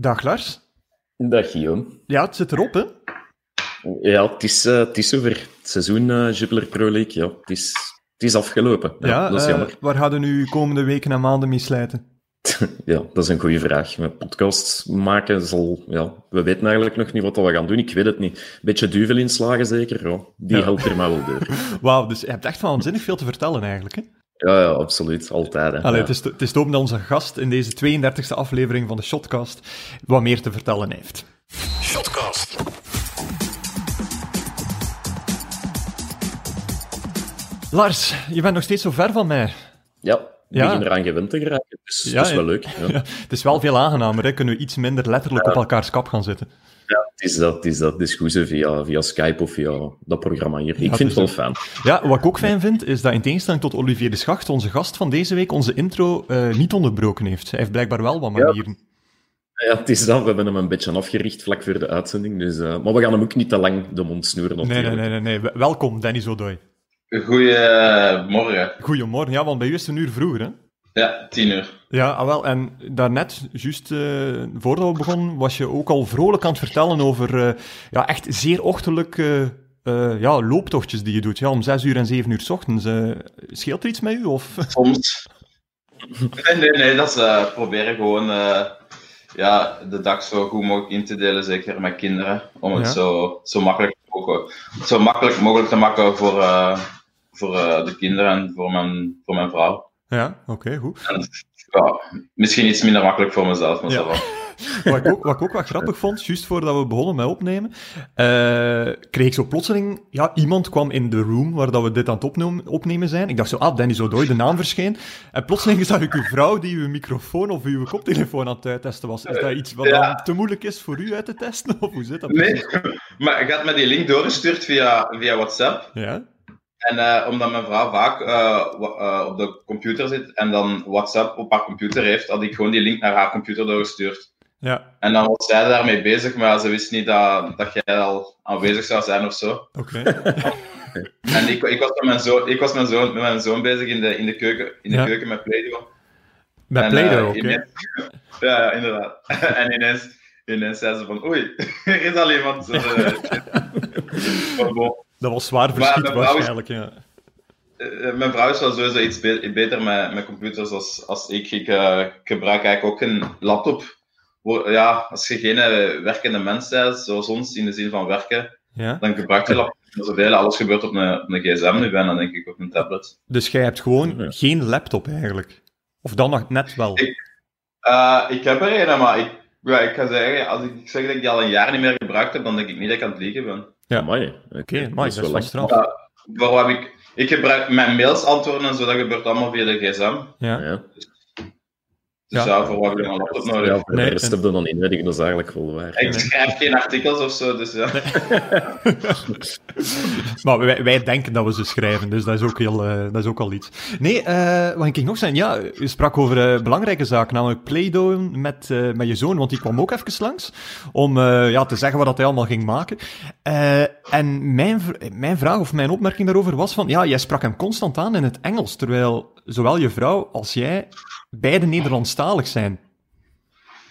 Dag Lars. Dag Guillaume. Ja, het zit erop, hè? Ja, het is, uh, het is zover. Het seizoen uh, Jupiler Pro League, ja, het is, het is afgelopen. Ja, ja dat is uh, jammer. Waar gaan we nu komende weken en maanden mee slijten? ja, dat is een goede vraag. Met podcasts maken zal... Ja, we weten eigenlijk nog niet wat we gaan doen. Ik weet het niet. Beetje duvel inslagen zeker. Ja, die Ja. helpt er maar wel door. Wauw, dus je hebt echt waanzinnig veel te vertellen eigenlijk, hè? Ja, ja absoluut. Altijd. Hè. Allee, ja. het, is te, het is te hopen dat onze gast in deze 32e aflevering van de Shotcast wat meer te vertellen heeft. Shotcast. Lars, je bent nog steeds zo ver van mij. Ja, ik Ja. begin eraan gewend te geraken. Dus Ja, dat is wel leuk. Ja. Ja, het is wel veel aangenamer, hè? Kunnen we iets minder letterlijk op elkaars kap gaan zitten. Ja, het is dat. Het is dat. Zo via, via Skype of via dat programma hier. Ik Ja, vind het het wel fijn. Ja, wat ik ook fijn vind, is dat in tegenstelling tot Olivier de Schacht, onze gast van deze week, onze intro eh, niet onderbroken heeft. Hij heeft blijkbaar wel wat manieren. Ja, het is dat. We hebben hem een beetje afgericht vlak voor de uitzending. Dus, eh, maar we gaan hem ook niet te lang de mond snoeren. Nee, nee, nee, nee, nee. Welkom, Danny Zodoy. Goedemorgen. Goedemorgen. Ja, want bij u is het een uur vroeger, hè? Ja, tien uur. Ja, ah, wel. En daarnet, juist eh, voordat we begonnen, was je ook al vrolijk aan het vertellen over eh, ja, echt zeer ochtendelijke eh, ja, looptochtjes die je doet. Ja, om zes uur en zeven uur 's ochtends. Scheelt er iets met u? Of? Soms. Nee, nee, nee, dat is proberen gewoon ja, de dag zo goed mogelijk in te delen, zeker met kinderen. Om het Ja. zo, zo, makkelijk mogelijk, zo makkelijk mogelijk te maken voor, voor de kinderen en voor mijn, voor mijn vrouw. Ja, oké, goed. En, ja, misschien iets minder makkelijk voor mezelf, maar Ja. Wat ik, ook, wat ik ook wat grappig vond, juist voordat we begonnen met opnemen, eh, kreeg ik zo plotseling... Ja, iemand kwam in de room waar dat we dit aan het opnemen, opnemen zijn. Ik dacht zo, ah, Danny Zodoy, de naam verscheen. En plotseling zag ik uw vrouw die uw microfoon of uw koptelefoon aan het uittesten was. Is dat iets wat Ja. dan te moeilijk is voor u uit te testen? Of hoe zit dat? Nee, maar je had me die link doorgestuurd via, via WhatsApp. Ja? En eh, omdat mijn vrouw vaak eh, eh, op de computer zit en dan WhatsApp op haar computer heeft, had ik gewoon die link naar haar computer doorgestuurd. Ja, En dan was zij daarmee bezig, maar ze wist niet dat, dat jij al aanwezig zou zijn of zo. oké. En ik, ik, was, met mijn zoon, ik was met, mijn zoon, met mijn zoon bezig in de, in de keuken, in de Ja. keuken met Play-Doh. Met Play-Doh, oké. Ja, ja, inderdaad. en ineens, ineens zei ze van, oei, er is al iemand. Bon. Dat was zwaar Maar verschiet mijn vrouw is- waarschijnlijk, ja. Eh, mijn vrouw is wel sowieso iets be- beter met, met computers als, als ik. Ik eh, gebruik eigenlijk ook een laptop. Wo- Ja, als je geen eh, werkende mens bent, zoals ons, in de zin van werken, ja. dan gebruik je laptop zoveel. Alles gebeurt op een, op een gsm nu bijna, denk ik, op een tablet. Dus jij hebt gewoon Ja. geen laptop eigenlijk? Of dan nog net wel? Eh, ik heb er een, maar ik, ja, ik ga zeggen, als ik zeg dat ik die al een jaar niet meer gebruikt heb, dan denk ik niet dat ik aan het liegen ben. Ja. Amai, oké. Dat is wel straf. Ja. Waarom heb ik... Ik gebruik mijn mails antwoorden en zo, dat gebeurt allemaal via de gsm. Ja. Ja. Dus Ja. ja, voor wat heb ik een laptop nodig? Ja, voor Nee, de rest en- heb je dan niet nodig, dat is eigenlijk wel waar. Ik schrijf geen artikels of zo, dus ja. Maar wij, wij denken dat we ze schrijven, dus dat is ook, heel, eh, dat is ook al iets. Nee, eh, wat ging ik nog zijn? Ja, u sprak over eh, belangrijke zaken, namelijk Play-Doh met, eh, met je zoon, want die kwam ook even langs om eh, ja, te zeggen wat dat hij allemaal ging maken. En mijn, mijn vraag of mijn opmerking daarover was van, ja, jij sprak hem constant aan in het Engels, terwijl zowel je vrouw als jij beide Nederlandstalig zijn.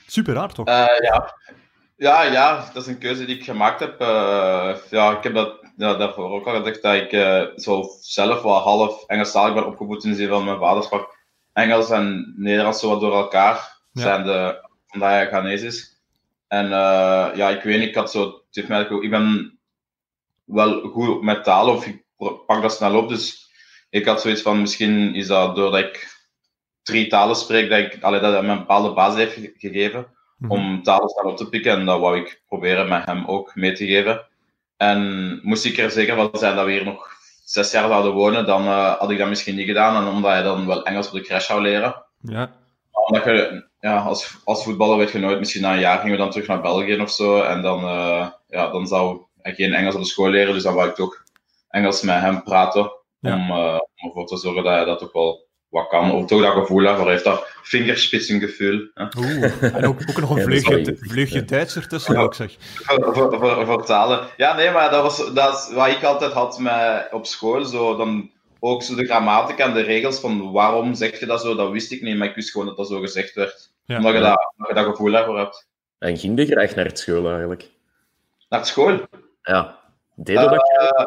Super raar, toch? Eh, ja. Ja, ja, dat is een keuze die ik gemaakt heb. Eh, ja, ik heb dat ja, daarvoor ook al gezegd, dat ik eh, zo zelf wel half Engelstalig ben opgevoed in de zin van mijn vader sprak Engels en Nederlands zo wat door elkaar, Ja. zijn de, omdat hij Ghanese is. En ja, ik weet niet, ik had zo, het heeft mij ook- ik ben wel goed met talen, of ik pak dat snel op, dus ik had zoiets van, misschien is dat doordat ik drie talen spreek, dat, ik, allee, dat hij me een bepaalde basis heeft ge- gegeven Mhm. om talen snel op te pikken. En dat wou ik proberen met hem ook mee te geven. En moest ik er zeker van zijn dat we hier nog zes jaar zouden wonen, dan eh, had ik dat misschien niet gedaan. En omdat je dan wel Engels op de crash zou leren. Ja, Omdat je, ja, als, als voetballer weet je nooit, misschien na een jaar gingen we dan terug naar België of zo. En dan, eh, ja, dan zou ik geen Engels op de school leren. Dus dan wou ik toch Engels met hem praten. Ja. Om, eh, om ervoor te zorgen dat hij dat toch wel wat kan. Of toch dat gevoel daarvoor heeft. Dat vingerspitsengevoel. Oeh, en ook, ook nog een vleugje, Duits ertussen ook, zeg. voor, voor, voor, voor talen. Ja, nee, maar dat, was, dat is wat ik altijd had met, op school. Zo, dan ook zo de grammatica en de regels van waarom zeg je dat zo, dat wist ik niet. Maar ik wist gewoon dat dat zo gezegd werd. Ja. Omdat je dat, omdat je dat gevoel daarvoor hebt. En ging je graag naar het school eigenlijk? Naar school? Ja. Deed dat? Uh,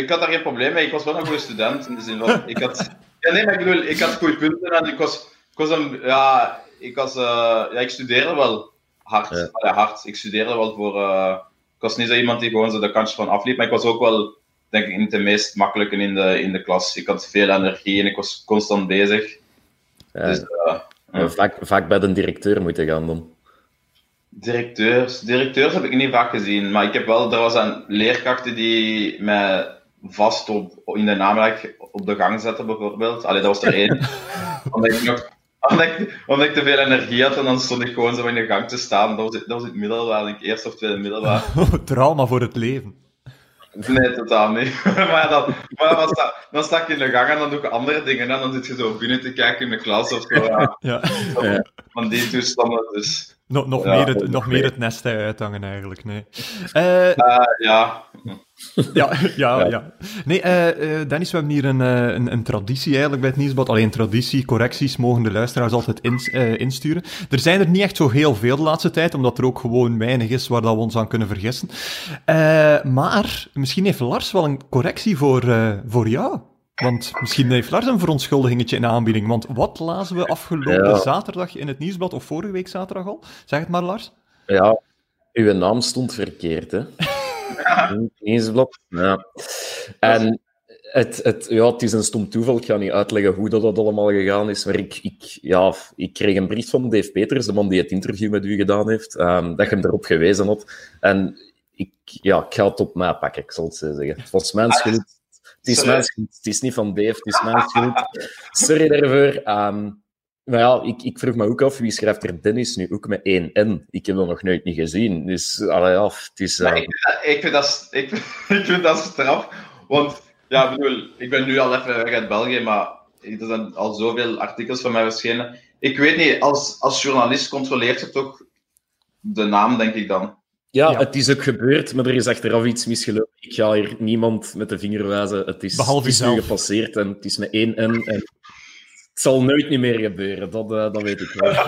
ik had daar geen probleem mee. Ik was wel een goede student. In de zin van, ik had... Ja, nee, maar ik bedoel, ik had goede punten en ik was... Ik was een... Ja, ik was... Uh, ja, ik studeerde wel hard. Ja. Allee, hard. Ik studeerde wel voor... Uh, ik was niet zo iemand die gewoon zo de kantjes van afliep, maar ik was ook wel, denk ik, niet de meest makkelijke in de, in de klas. Ik had veel energie en ik was constant bezig. Ja. Dus, ja. vaak, vaak bij de directeur moeten gaan dan. Directeurs, directeurs heb ik niet vaak gezien, maar ik heb wel, er was een leerkrachten die mij vast op, in de namiddag op de gang zetten, bijvoorbeeld. Allee, dat was er één. omdat, ik nog, omdat, ik, omdat ik te veel energie had en dan stond ik gewoon zo in de gang te staan. Dat was, dat was het middelbaar, denk ik, eerst of tweede middelbaar. Trauma voor het leven. Nee, totaal niet. maar dan, maar dan, sta, dan sta ik in de gang en dan doe ik andere dingen. En dan zit je zo binnen te kijken in de klas of zo. Ja. ja. Van die toestanden, dus... Nog, nog, Ja, meer, het, nog meer het nest uithangen, eigenlijk. Nee. Eh, Ah, ja. ja, ja, ja. Nee, eh, eh, Dennis, we hebben hier een, een, een traditie eigenlijk bij het Nieuwsblad. Alleen traditie, correcties mogen de luisteraars altijd ins- insturen. Er zijn er niet echt zo heel veel de laatste tijd, omdat er ook gewoon weinig is waar dat we ons aan kunnen vergissen. Maar misschien heeft Lars wel een correctie voor, voor jou. Want misschien heeft Lars een verontschuldigingetje in de aanbieding. Want wat lazen we afgelopen Ja. zaterdag in het Nieuwsblad, of vorige week zaterdag al? Zeg het maar, Lars. Ja, uw naam stond verkeerd, hè? In het Nieuwsblad. Ja. En het, het, ja, het is een stom toeval. Ik ga niet uitleggen hoe dat, dat allemaal gegaan is. Maar ik, ik, ja, ik kreeg een brief van Dave Peters, de man die het interview met u gedaan heeft, ehm, dat je hem erop gewezen had. En ik, ja, ik ga het op mij pakken, ik zal het zo zeggen. Het was mijn schuld. Het is mijn schuld. Het is niet van Dave, het is mijn schuld. Sorry daarvoor. Maar ja, ik, ik vroeg me ook af, wie schrijft er Dennis nu ook met één N? Ik heb dat nog nooit niet gezien. Dus, allee, ja, het is... Eh, ik, vind dat- ik, vind dat, ik, vind- ik vind dat straf. Want, ja, ik bedoel, ik ben nu al even weg uit België, maar er zijn al zoveel artikels van mij verschenen. Ik weet niet, als, als journalist controleert je toch de naam, denk ik dan. Ja, Ja. het is ook gebeurd, maar er is achteraf iets misgelopen. Ik ga hier niemand met de vinger wijzen. Het is, Behalve het is nu gepasseerd en het is met één N. En het zal nooit niet meer gebeuren, dat, eh, dat weet ik wel.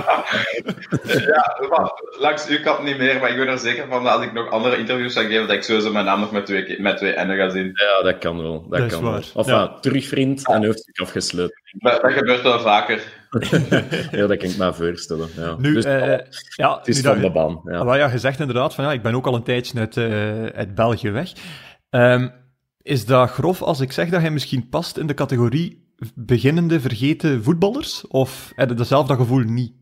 Ja, maar langs uw kant niet meer, maar ik ben er zeker van dat als ik nog andere interviews zou geven, dat ik sowieso mijn naam nog met twee, met twee N'en ga zien. Ja, dat kan wel. Dat, kan wel. Enfin, Ja. terugvriend en hoofdstuk afgesloten. Dat, dat gebeurt wel vaker. Ja, dat kan ik me voorstellen. Ja. Nu, dus, eh, ja, het is nu van dat- de baan. Ja. Wel ja, gezegd inderdaad van ja, ik ben ook al een tijdje uit, eh, uit België weg. Ehm, is dat grof als ik zeg dat hij misschien past in de categorie beginnende vergeten voetballers? Of heb je datzelfde gevoel niet?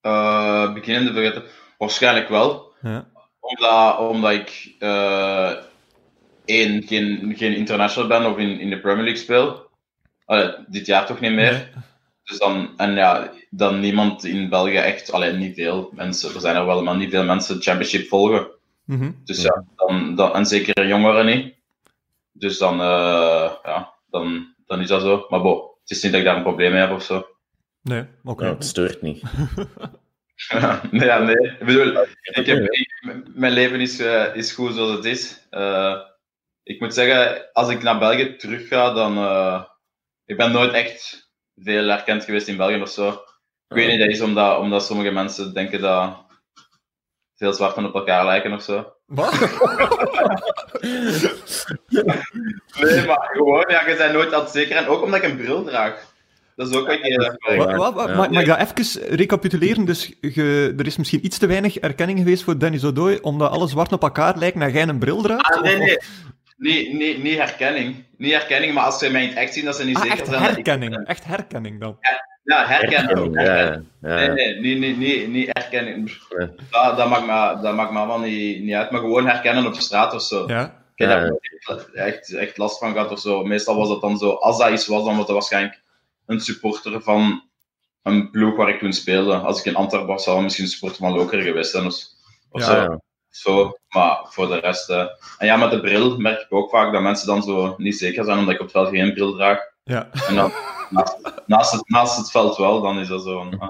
Eh beginnende vergeten. Waarschijnlijk wel. Ja. Omdat, omdat ik eh, één, geen, geen international ben of in, in de Premier League speel. Dit jaar toch niet meer. Nee. Dus dan, en ja, dan niemand in België echt, alleen niet veel mensen, er zijn er wel, maar niet veel mensen Championship volgen. Mhm. Dus ja, dan, dan, en zeker jongeren niet. Dus dan, eh, ja, dan, dan is dat zo. Maar bo, het is niet dat ik daar een probleem mee heb of zo. Nee, oké. Ja, het steurt niet. nee, ja, nee. Ik bedoel, ik heb, ik- m- mijn leven is, eh, is goed zoals het is. Eh, ik moet zeggen, als ik naar België terug ga, dan. eh, ik ben nooit echt veel erkend geweest in België of zo. Ik weet niet, dat is omdat, omdat sommige mensen denken dat veel zwarten op elkaar lijken of zo. Wat? Nee, maar gewoon, ja, je bent nooit altijd zeker. En ook omdat ik een bril draag. Dat is ook wat erg Ja. Mag, mag ik dat even recapituleren? Dus je, er is misschien iets te weinig erkenning geweest voor Dennis Odoi, omdat alle zwart op elkaar lijken en jij een bril draagt? Ah, nee, Of- nee. Niet, niet, niet herkenning. Niet herkenning, maar als ze mij in het echt zien, dat ze niet Ah, zeker echt zijn. ik- herkenning. Echt herkenning dan. Ja, herkenning. Ja, ja, ja. Nee, nee, niet, niet, niet, niet herkenning. Nee. Dat, dat, maakt me, dat maakt me allemaal niet, niet uit, maar gewoon herkennen op straat of zo. Ja. Ik heb daar echt, echt last van gehad of zo. Meestal was dat dan zo, als dat iets was, dan was dat waarschijnlijk een supporter van een ploeg waar ik toen speelde. Als ik in Antwerpen was, zou misschien een supporter van Loker geweest zijn of, of Ja, zo. Zo. Maar voor de rest... eh, En ja, met de bril merk ik ook vaak dat mensen dan zo niet zeker zijn, omdat ik op het veld geen bril draag. Ja. En dan naast, naast, het, naast het veld wel, dan is dat zo van... ah.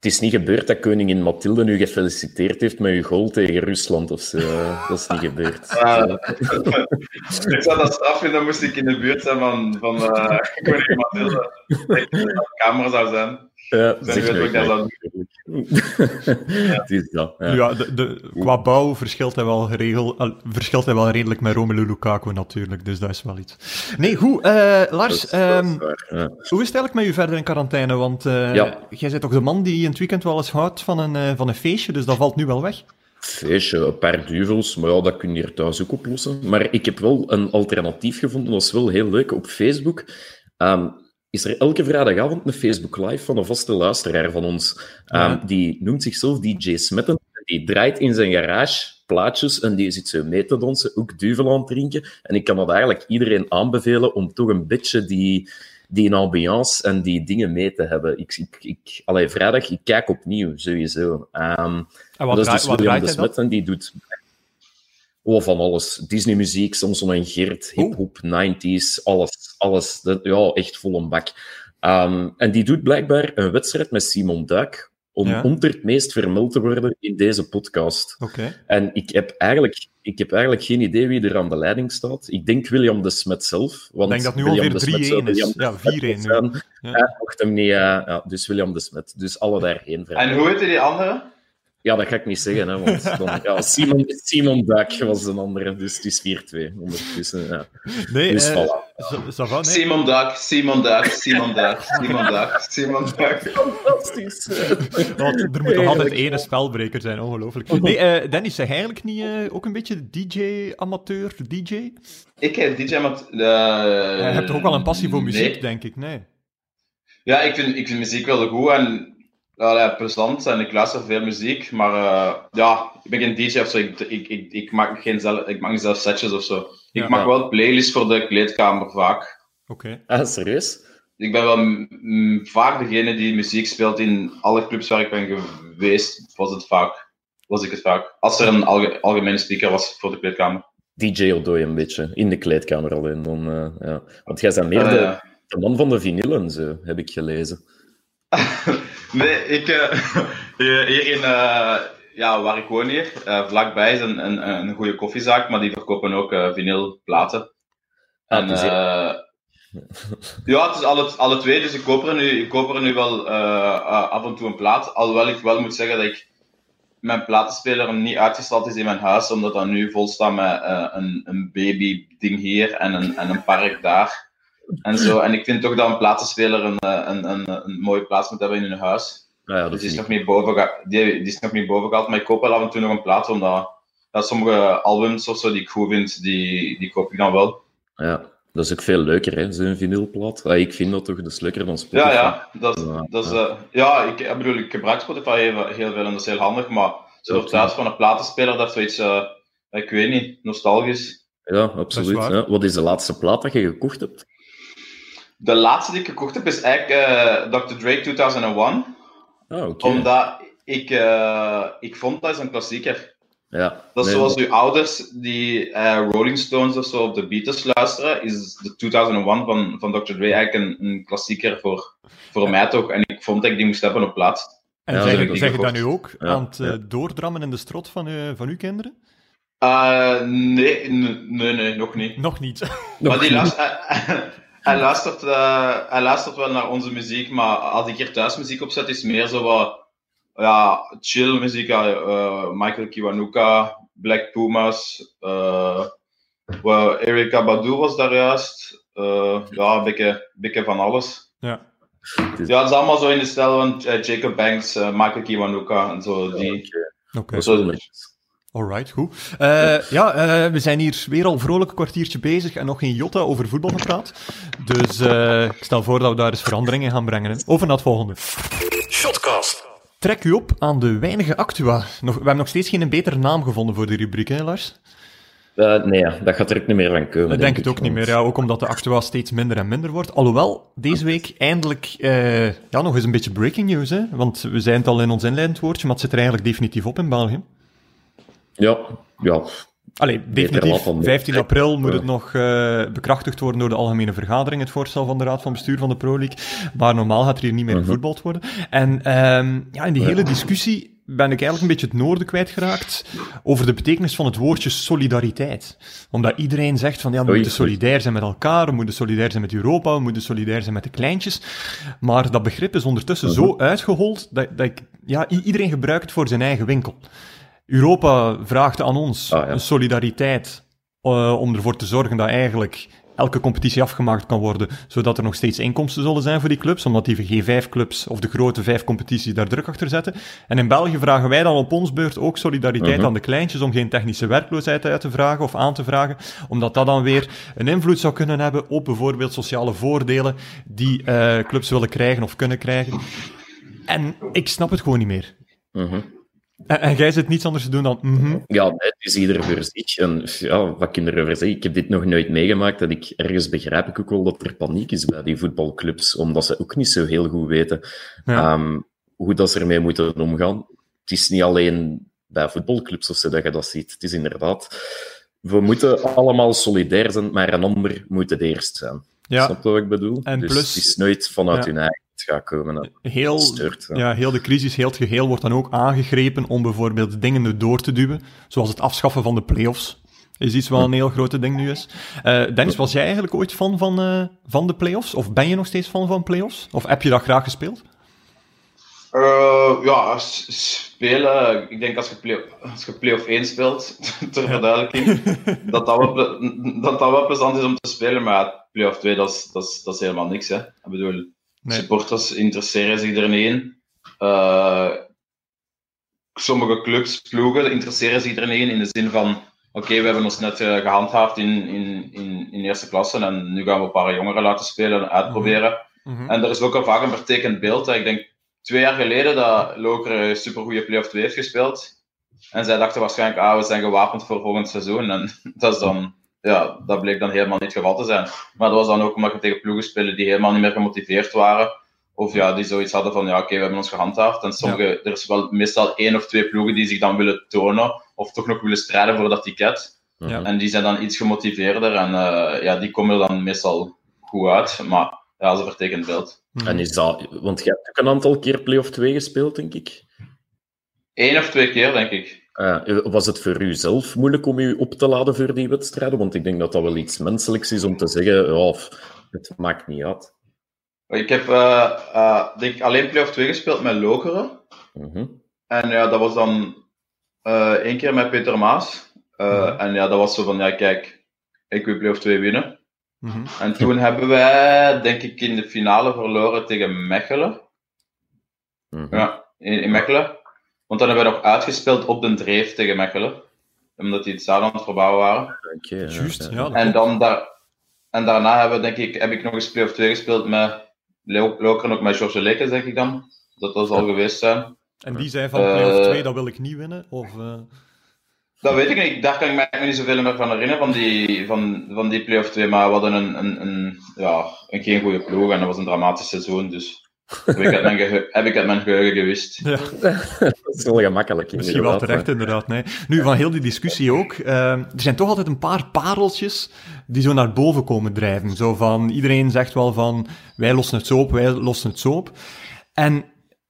Het is niet gebeurd dat koningin Mathilde u gefeliciteerd heeft met uw goal tegen Rusland of zo. Dat is niet gebeurd. Eh, ik zou dat straf vinden, moest ik in de buurt zijn van, van uh, koningin Mathilde. Dat ik op de kamer zou zijn. Ja, zeg nooit Het is dat. Ja. Ja, de, de, qua bouw verschilt hij, wel geregeld, verschilt hij wel redelijk met Romelu Lukaku natuurlijk, dus dat is wel iets. Nee, goed. eh, Lars, Dat is- dat is ehm, waar, ja. hoe is het eigenlijk met u verder in quarantaine? Want eh, Ja. jij bent toch de man die in het weekend wel eens houdt van een, eh, van een feestje, dus dat valt nu wel weg. Feestje, een paar duvels, maar ja, dat kun je hier thuis ook oplossen. Maar ik heb wel een alternatief gevonden, dat is wel heel leuk. Op Facebook ehm, is er elke vrijdagavond een Facebook Live van een vaste luisteraar van ons. Ehm. Die noemt zichzelf DJ Smetten. Die draait in zijn garage plaatjes en die zit zo mee te dansen, ook duvel aan het drinken. En ik kan dat eigenlijk iedereen aanbevelen om toch een beetje die, die ambiance en die dingen mee te hebben. Ik, ik, ik, allee, vrijdag, ik kijk opnieuw, sowieso. Ehm, En wat, dat is draai- dus wat William de hij dan? Smet en die doet oh, van alles. Disney-muziek, Samson en Geert, hip-hop, 90s, alles. alles. Dat, ja, echt vol een bak. Ehm, en die doet blijkbaar een wedstrijd met Simon Duik om Ja. onder het meest vermeld te worden in deze podcast. Oké. En ik heb, eigenlijk, ik heb eigenlijk geen idee wie er aan de leiding staat. Ik denk William de Smet zelf. Want Ik denk dat nu William alweer de Smet zou 3-1 is. William Ja, de Smet 4-1 nu. zijn. Ja. Hij mocht hem niet... ja, dus William de Smet. Dus alle daarheen. En hoe heette die andere? Ja, dat ga ik niet zeggen, hè, want dan, ja, Simon, Simon Duik was een andere, dus het is 4-2 ondertussen. Ja. Nee, Dus eh, voilà. nee? Simon Duck, Simon Duck, Simon Duck, Simon Duck, Simon Duck. Fantastisch. Want er moet toch altijd ene spelbreker zijn, ongelooflijk. Nee, eh, Dennis, zeg eigenlijk niet eh, ook een beetje DJ-amateur, DJ? Ik heb DJ met... Uh, Je hebt toch ook wel een passie voor muziek, Nee. denk ik? Nee. Ja, ik vind, ik vind muziek wel goed en allee, plezant en ik luister veel muziek, maar eh, ja, ik ben geen DJ of zo. Ik, ik, ik, ik, maak, geen zelf, ik maak niet zelf setjes of zo. Ik Ja. maak Ja. wel playlists voor de kleedkamer vaak. Oké. Ah, serieus? Ik ben wel mm, vaak degene die muziek speelt in alle clubs waar ik ben geweest, was het vaak. Was ik het vaak. Als er een alge- algemene speaker was voor de kleedkamer. DJ Odoi een beetje, in de kleedkamer alleen. Dan, eh, ja. Want jij bent meer Ah, de, ja. de man van de vinyl en zo, heb ik gelezen. Nee, ik, eh, hier in, eh, ja, waar ik woon hier, eh, vlakbij is een, een, een goede koffiezaak, maar die verkopen ook vinylplaten. Ah, En, ja, het is alle, alle twee, dus ik koop er nu, ik koop er nu wel af en toe een plaat. Alhoewel ik wel moet zeggen dat ik mijn platenspeler niet uitgestald is in mijn huis, omdat dat nu vol staat met een, een baby-ding hier en een, en een park daar. En, zo. en ik vind toch dat een platenspeler een, eh, een, een, een mooie plaats moet hebben in hun huis. Ja, dat Dus die is nog niet boven die, die is nog niet boven gehaald, maar ik koop wel af en toe nog een plaat, omdat ja, sommige albums of zo die ik goed vind, die, die koop ik dan wel. Ja, dat is ook veel leuker, hè, zo'n vinylplaat. Ah, ik vind dat toch, dat is leuker dan Spotify. Ja, ja, dat, is- Ja, dat is, ja. eh, ja ik, ik bedoel, ik gebruik Spotify heel, heel veel en dat is heel handig, maar zo Ja, op plaats van een platenspeler, dat is zoiets, eh, ik weet niet, nostalgisch. Ja, absoluut. Ja. Wat is de laatste plaat dat je gekocht hebt? De laatste die ik gekocht heb is eigenlijk eh, Dr. Dre 2001, Ah, oké. omdat ik, eh, ik vond dat is een klassieker. Ja. Dat is Nee, zoals uw ouders die eh, Rolling Stones of zo op de Beatles luisteren, is de 2001 van, van Dr. Dre eigenlijk een, een klassieker voor, voor mij toch. En ik vond dat ik die moest hebben op plaats. En Ja, zeg, zeg je dat nu ook Ja, aan het eh, doordrammen in de strot van, uw- van uw kinderen? Eh, nee, nee, nee, nog niet. Nog niet. Nog maar die niet. hij, luistert, eh, hij luistert wel naar onze muziek, maar als ik hier thuis muziek opzet, is het meer zo wat ja, chill muziek. ja, eh, Michael Kiwanuka, Black Pumas, eh wel, Erika Badu was daar juist. Eh, ja, een beetje, beetje van alles. Ja. Ja, het is allemaal zo in de stijl van eh, Jacob Banks, eh, Michael Kiwanuka en zo. Die, Oké, wel netjes. Alright, goed. Eh, ja, eh, we zijn hier weer al vrolijk een kwartiertje bezig en nog geen jota over voetbal gepraat. Dus eh, ik stel voor dat we daar eens verandering in gaan brengen. hè. Over naar het volgende. Shotcast. Trek u op aan de weinige actua. Nog, we hebben nog steeds geen betere naam gevonden voor die rubriek, hè Lars? Eh, nee, ja, dat gaat er ook niet meer van komen. Ik denk het ook niet meer, ja. Ook omdat de actua steeds minder en minder wordt. Alhoewel, deze week eindelijk eh, ja, nog eens een beetje breaking news, hè. Want we zijn het al in ons inleidend woordje, maar het zit er eigenlijk definitief op in België. Ja, ja. Allee, definitief. laat dan niet. 15 april moet het nog eh, bekrachtigd worden door de algemene vergadering, het voorstel van de Raad van Bestuur van de Pro League. Maar normaal gaat er hier niet meer Mhm. gevoetbald worden. En ehm, ja, in die hele discussie ben ik eigenlijk een beetje het noorden kwijtgeraakt over de betekenis van het woordje solidariteit. Omdat iedereen zegt van ja, we moeten solidair zijn met elkaar, we moeten solidair zijn met Europa, we moeten solidair zijn met de kleintjes. Maar dat begrip is ondertussen Mhm. zo uitgehold dat, dat ik ja, iedereen gebruikt het voor zijn eigen winkel. Europa vraagt aan ons ah, ja. een solidariteit uh, om ervoor te zorgen dat eigenlijk elke competitie afgemaakt kan worden, zodat er nog steeds inkomsten zullen zijn voor die clubs, omdat die G5-clubs of de grote vijf competities daar druk achter zetten. En in België vragen wij dan op ons beurt ook solidariteit uh -huh. aan de kleintjes om geen technische werkloosheid uit te vragen of aan te vragen, omdat dat dan weer een invloed zou kunnen hebben op bijvoorbeeld sociale voordelen die uh, clubs willen krijgen of kunnen krijgen. En ik snap het gewoon niet meer. Uh -huh. En, en jij zit niets anders te doen dan. Mm -hmm. Ja, het is ieder voor zich. En ja, wat ik erover zeg, ik heb dit nog nooit meegemaakt. Dat ik ergens begrijp ik ook wel dat er paniek is bij die voetbalclubs, omdat ze ook niet zo heel goed weten ja. um, hoe dat ze ermee moeten omgaan. Het is niet alleen bij voetbalclubs of zo dat je dat ziet. Het is inderdaad. We moeten allemaal solidair zijn, maar een ander moet het eerst zijn. Ja. Snap je wat ik bedoel? En dus plus, het is nooit vanuit ja. hun eigen gaat komen. Heel, Steurt, ja. heel de crisis, heel het geheel wordt dan ook aangegrepen om bijvoorbeeld dingen door te duwen, zoals het afschaffen van de play-offs. Is iets wat een heel grote ding nu is. Uh, Dennis, was jij eigenlijk ooit fan van, uh, van de play-offs? Of ben je nog steeds fan van play-offs? Of heb je dat graag gespeeld? Uh, ja, spelen. Ik denk als je play, als je play-off 1 speelt, ter verduidelijking, dat dat, wel, dat dat wel plezant is om te spelen. Maar play-off 2, dat is, dat, is, dat is helemaal niks. Hè. Ik bedoel, nee. supporters interesseren zich er niet in. Uh, sommige clubs, ploegen, interesseren zich er niet in. In de zin van: oké, okay, we hebben ons net uh, gehandhaafd in, in, in, in eerste klasse. En nu gaan we een paar jongeren laten spelen en uitproberen. Mm -hmm. En er is ook al vaak een vertekend beeld. Hè. Ik denk twee jaar geleden dat Loker een supergoeie play-off 2 heeft gespeeld. En zij dachten waarschijnlijk, ah, we zijn gewapend voor volgend seizoen. En dat is dan, ja, dat bleek dan helemaal niet het geval te zijn. Maar dat was dan ook omdat je tegen ploegen speelde die helemaal niet meer gemotiveerd waren. Of ja, die zoiets hadden van, ja, oké, okay, we hebben ons gehandhaafd. En sommige, ja. er is wel meestal één of twee ploegen die zich dan willen tonen. Of toch nog willen strijden voor dat ticket. Ja. En die zijn dan iets gemotiveerder. En uh, ja, die komen er dan meestal goed uit. Maar ja, een vertekend beeld. En is dat, want je hebt ook een aantal keer play-off 2 gespeeld, denk ik? Eén of twee keer, denk ik. Uh, was het voor u zelf moeilijk om u op te laden voor die wedstrijden? Want ik denk dat dat wel iets menselijks is om te zeggen, oh, het maakt niet uit. Ik heb uh, uh, denk alleen play-off 2 gespeeld met Lokeren. Mm -hmm. En ja, dat was dan één keer met Peter Maas. Mm -hmm. En ja, dat was zo van, ja kijk, ik wil play-off 2 winnen. Mm -hmm. En toen hebben wij, denk ik, in de finale verloren tegen Mechelen. Mm -hmm. Ja, in, in, Mechelen. Want dan hebben we nog uitgespeeld op de dreef tegen Mechelen. Omdat die het stadion aan het verbouwen waren. Okay, ja, Juist, ja. En, dan daar, en daarna hebben we, denk ik, heb ik nog eens play-off 2 gespeeld met Loker en ook met George Lekes, denk ik dan. Dat dat zal geweest zijn. En die zei van play-off 2, uh, dat wil ik niet winnen? Of... Uh... Dat weet ik niet. Daar kan ik me niet zoveel meer van herinneren, van die, van, van die play-off 2. Maar we hadden een, een, een, ja, een geen goede ploeg en dat was een dramatisch seizoen. Dus heb ik uit mijn, geheugen, heb ik uit mijn geheugen gewist. Ja. dat is wel gemakkelijk. Misschien wel terecht, inderdaad. Nee. Nu, van heel die discussie ook. Uh, er zijn toch altijd een paar pareltjes die zo naar boven komen drijven. Zo van, iedereen zegt wel van, wij lossen het zo op, wij lossen het zo op. En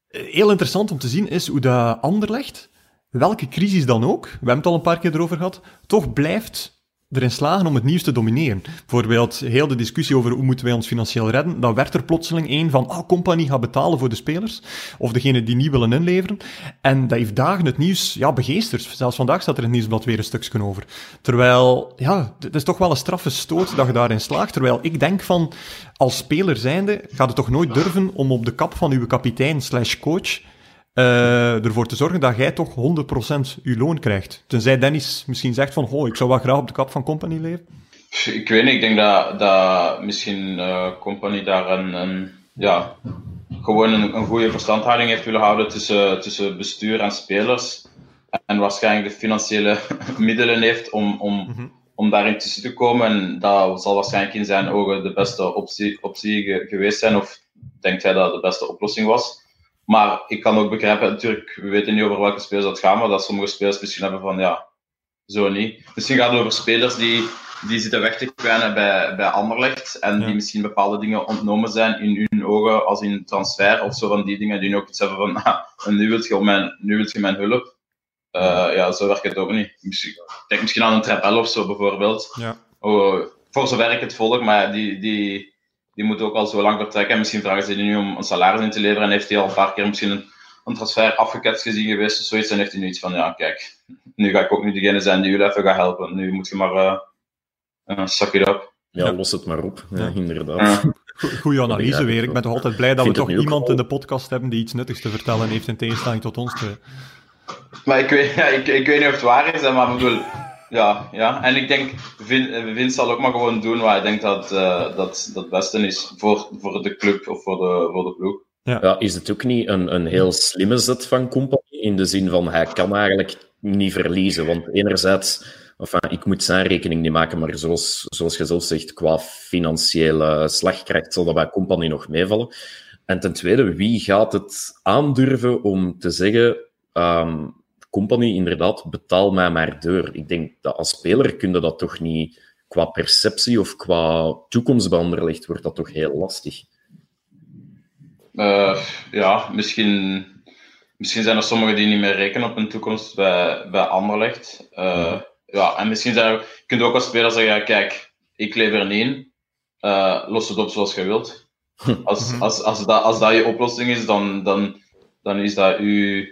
heel interessant om te zien is hoe dat Anderlecht welke crisis dan ook, we hebben het al een paar keer erover gehad, toch blijft erin slagen om het nieuws te domineren. Bijvoorbeeld heel de discussie over hoe moeten wij ons financieel redden, dan werd er plotseling één van, ah, compagnie gaat betalen voor de spelers, of degene die niet willen inleveren. En dat heeft dagen het nieuws, ja, begeesterd. Zelfs vandaag staat er in het nieuwsblad weer een stukje over. Terwijl, ja, het is toch wel een straffe stoot dat je daarin slaagt. Terwijl ik denk van, als speler zijnde, gaat het toch nooit durven om op de kap van uw kapitein slash coach uh, ervoor te zorgen dat jij toch 100% je loon krijgt. Tenzij Dennis misschien zegt van, oh, ik zou wel graag op de kap van Company leven. Ik weet niet, ik denk dat, dat misschien uh, Company daar een, een ja, gewoon een, een goede verstandhouding heeft willen houden tussen, tussen bestuur en spelers. En waarschijnlijk de financiële middelen heeft om, om, mm -hmm. om daarin tussen te komen. En dat zal waarschijnlijk in zijn ogen de beste optie, optie ge geweest zijn. Of denkt hij dat de beste oplossing was. Maar ik kan ook begrijpen, natuurlijk, we weten niet over welke spelers dat gaat, maar dat sommige spelers misschien hebben van, ja, zo niet. Misschien gaat het over spelers die, die zitten weg te kwijnen bij, bij Anderlecht en ja. die misschien bepaalde dingen ontnomen zijn in hun ogen als in transfer of zo van die dingen die nu ook iets hebben van, ah, nu wilt je mijn, nu wilt je mijn hulp. Uh, ja, zo werkt het ook niet. Misschien, denk misschien aan een Trapel of zo bijvoorbeeld. Ja. Oh, voor zover ik het volg, maar die, die, die moet ook al zo lang vertrekken. En misschien vragen ze die nu om een salaris in te leveren. En heeft hij al een paar keer misschien een, een transfer afgeketst gezien geweest of zoiets. Dan heeft hij nu iets van, ja, kijk, nu ga ik ook niet degene zijn die jullie even gaat helpen. Nu moet je maar uh, uh, suck it up. Ja, Ja. los het maar op. Ja, inderdaad. Ja. Go- Goeie analyse weer. Ik ben toch altijd blij dat we toch nu iemand in de podcast hebben die iets nuttigs te vertellen heeft in tegenstelling tot ons twee. Maar ik weet, ja, ik, ik weet niet of het waar is, maar ik bedoel, ja, ja. En ik denk, Vin, eh, Vince zal ook maar gewoon doen wat hij denkt dat, eh, dat, dat het beste is voor, voor de club of voor de, voor de ploeg. Ja, is het ook niet een, een heel slimme zet van Company? In de zin van, hij kan eigenlijk niet verliezen. Want enerzijds, enfin, ik moet zijn rekening niet maken, maar zoals, zoals je zelf zegt, qua financiële slagkracht zal dat bij Company nog meevallen. En ten tweede, wie gaat het aandurven om te zeggen, ehm Company, inderdaad, betaal mij maar door. Ik denk dat als speler kun je dat toch niet, qua perceptie of qua toekomst bij Anderlecht, wordt dat toch heel lastig. Eh, ja, misschien, misschien zijn er sommigen die niet meer rekenen op een toekomst bij, bij Anderlecht. Eh, ja, en misschien zijn kun je ook als speler zeggen, ja, kijk, ik lever niet in. Eh, los het op zoals je wilt. Als, Mhm. als, als, dat, als dat je oplossing is, dan, dan, dan is dat uw,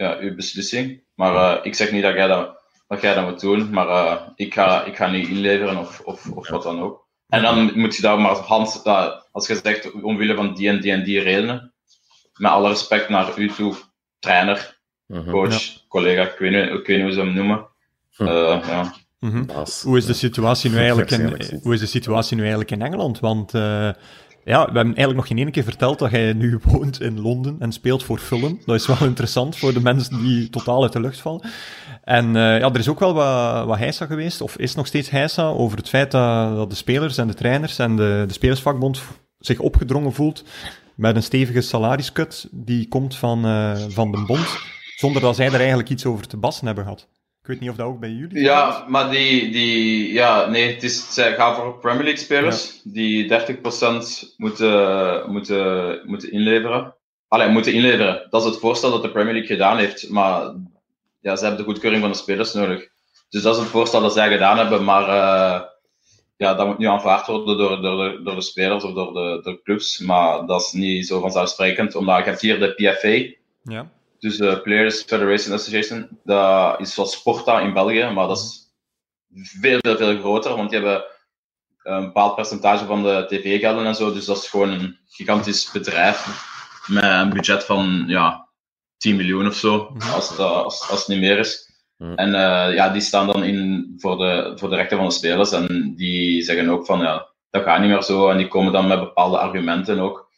ja, uw beslissing. Maar eh, ik zeg niet dat jij dat, dat, jij dat moet doen, maar eh, ik, ga, ik ga niet inleveren of, of, of wat dan ook. En dan moet je daar maar hand, dat, als je zegt omwille van die en die en die redenen, met alle respect naar u toe, trainer, Mhm. coach, collega, ik weet, niet, ik weet niet hoe ze hem noemen. Hm. Eh, ja. Mhm. Hoe is de situatie nu eigenlijk in, hoe is de situatie nu eigenlijk in Engeland? Want eh, ja, we hebben eigenlijk nog geen ene keer verteld dat jij nu woont in Londen en speelt voor Fulham. Dat is wel interessant voor de mensen die totaal uit de lucht vallen. En eh, ja, er is ook wel wat, wat heisa geweest, of is nog steeds heisa, over het feit dat, dat de spelers en de trainers en de, de spelersvakbond zich opgedrongen voelt met een stevige salariscut die komt van, eh, van de bond, zonder dat zij er eigenlijk iets over te bassen hebben gehad. Ik weet niet of dat ook bij jullie Ja, maar die, die ja, nee, het is, zij gaan voor Premier League spelers die 30% moeten, moeten, moeten inleveren. Allee, moeten inleveren. Dat is het voorstel dat de Premier League gedaan heeft, maar ja, ze hebben de goedkeuring van de spelers nodig. Dus dat is het voorstel dat zij gedaan hebben, maar eh, ja, dat moet nu aanvaard worden door, door, de, door de spelers of door de, door de clubs. Maar dat is niet zo vanzelfsprekend, omdat je hebt hier de PFA, Ja. Dus de Players Federation Association, dat is zoals Sporta in België, maar dat is veel, veel, veel groter, want die hebben een bepaald percentage van de tv-gelden en zo, dus dat is gewoon een gigantisch bedrijf met een budget van ja, 10 miljoen of zo, Mhm. als, het, eh, als, als het niet meer is. Mhm. En eh, ja, die staan dan in voor de, voor de rechten van de spelers en die zeggen ook van ja, dat gaat niet meer zo en die komen dan met bepaalde argumenten ook.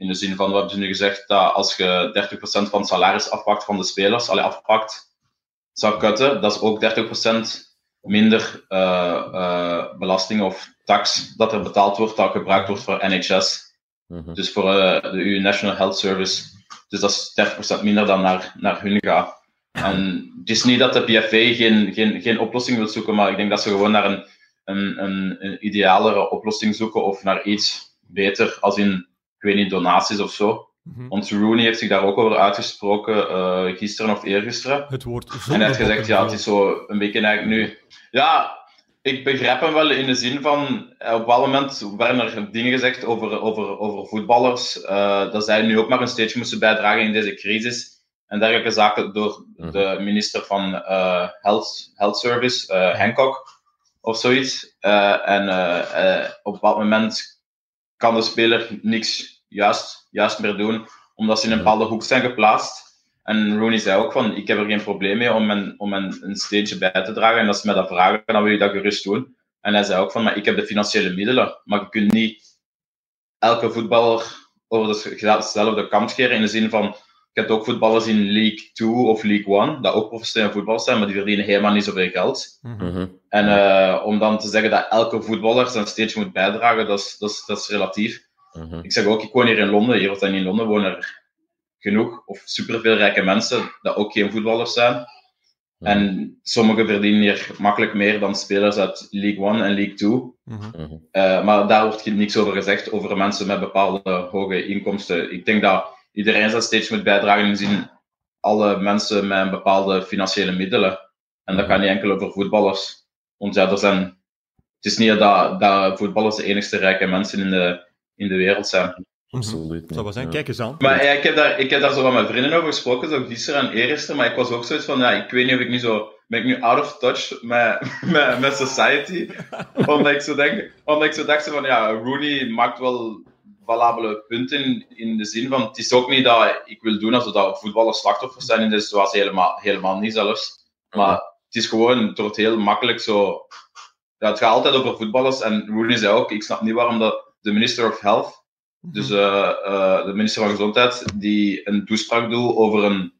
In de zin van, we hebben ze nu gezegd dat als je 30% van het salaris afpakt van de spelers, allee, afpakt, zou kutten, dat is ook 30% minder eh, eh, belasting of tax dat er betaald wordt, dat gebruikt wordt voor NHS. Mhm. Dus voor eh, de uw National Health Service. Dus dat is 30% minder dan naar, naar hun gaat. En het is niet dat de PFA geen, geen, geen oplossing wil zoeken, maar ik denk dat ze gewoon naar een, een, een, een idealere oplossing zoeken of naar iets beter, als in, weet niet, donaties of zo. Mhm. Want Rooney heeft zich daar ook over uitgesproken, eh, gisteren of eergisteren. Het woord En hij heeft gezegd, ja, het is zo een beetje eigenlijk nu... Ja, ik begrijp hem wel in de zin van... eh, Op een bepaald moment werden er dingen gezegd over, over, over voetballers, eh, dat zij nu ook maar een steentje moesten bijdragen in deze crisis. En dergelijke zaken door de minister van eh, Health, Health Service, eh, Hancock, of zoiets. Eh, en op een bepaald moment kan de speler niks juist, juist meer doen, omdat ze in een bepaalde hoek zijn geplaatst. En Rooney zei ook van, ik heb er geen probleem mee om, een, om een, bij te dragen. En als ze mij dat vragen, dan wil je dat gerust doen. En hij zei ook van, maar ik heb de financiële middelen, maar je kunt niet elke voetballer over dezelfde kam scheren in de zin van, je hebt ook voetballers in League 2 of League 1, dat ook professionele voetballers zijn, maar die verdienen helemaal niet zoveel geld. Mhm. Mhm. En eh, om dan te zeggen dat elke voetballer zijn steentje moet bijdragen, dat is, dat is, dat is relatief. Mhm. Ik zeg ook, ik woon hier in Londen. Hier of in Londen wonen er genoeg of superveel rijke mensen dat ook geen voetballers zijn. En sommigen verdienen hier makkelijk meer dan spelers uit League 1 en League 2. Mhm. Mhm. Eh, maar daar wordt niks over gezegd, over mensen met bepaalde hoge inkomsten. Ik denk dat iedereen zijn steeds moet bijdragen in de zin alle mensen met een bepaalde financiële middelen. En dat gaat niet enkel over voetballers. Want ja, er zijn, het is niet dat, dat voetballers de enigste rijke mensen in de, in de wereld zijn. absoluut. Zou wel zijn. Ja. Kijk eens aan. Maar ja, ik, heb daar, ik heb daar zo met mijn vrienden over gesproken, zo gisteren en eergisteren, maar ik was ook zoiets van, ja, ik weet niet of ik nu zo, ben ik nu out of touch met, met, met society? omdat, ik zo denk, omdat ik zo dacht van, ja, Rooney maakt wel valabele punten in de zin van, het is ook niet dat ik wil doen alsof dat voetballers slachtoffers zijn in deze situatie, helemaal, helemaal niet zelfs. Maar het is gewoon, het wordt heel makkelijk zo, ja, het gaat altijd over voetballers en Rooney zei ook, ik snap niet waarom dat de minister of health dus eh, eh, de minister van Gezondheid, die een toespraak doet over een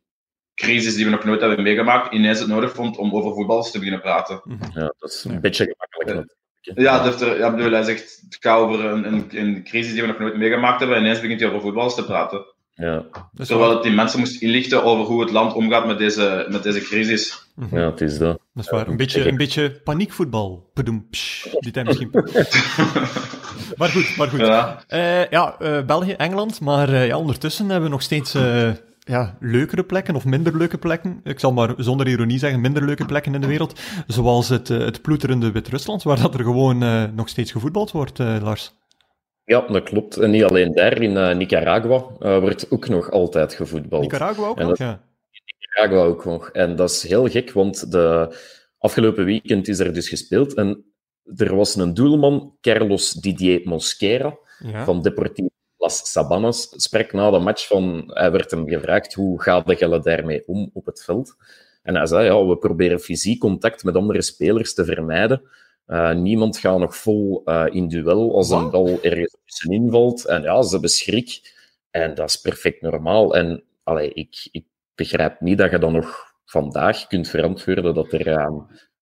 crisis die we nog nooit hebben meegemaakt, ineens het nodig vond om over voetballers te beginnen praten. Ja, dat is een Ja. beetje gemakkelijk. Ja. er, ja bedoel, hij zegt, het gaat over een, een, een crisis die we nog nooit meegemaakt hebben, en ineens begint hij over voetballers te praten. Ja, Terwijl het die mensen moest inlichten over hoe het land omgaat met deze, met deze crisis. Mhm. ja, het is dat. Dat is waar. Een beetje, een beetje paniekvoetbal. Die tijd misschien. maar goed, maar goed. Ja. Eh, ja, eh, België, Engeland. Maar eh, ja, ondertussen hebben we nog steeds eh, ja, leukere plekken of minder leuke plekken. Ik zal maar zonder ironie zeggen, minder leuke plekken in de wereld. Zoals het, eh, het ploeterende Wit-Rusland, waar dat er gewoon eh, nog steeds gevoetbald wordt, eh, Lars. Ja, dat klopt. En niet alleen daar, in Nicaragua wordt ook nog altijd gevoetbald. Nicaragua ook nog, ja. Nicaragua ook nog. En dat is heel gek, want de afgelopen weekend is er dus gespeeld. En er was een doelman, Carlos Didier Mosquera, ja. van Deportivo Las Sabanas, sprak na de match van... Hij werd hem gevraagd, hoe gaat de Gelle daarmee om op het veld? En hij zei, ja, we proberen fysiek contact met andere spelers te vermijden. Eh, niemand gaat nog vol eh, in duel als een bal ergens tussenin valt. En ja, ze hebben schrik. En dat is perfect normaal. En allee, ik, ik begrijp niet dat je dan nog vandaag kunt verantwoorden dat er eh,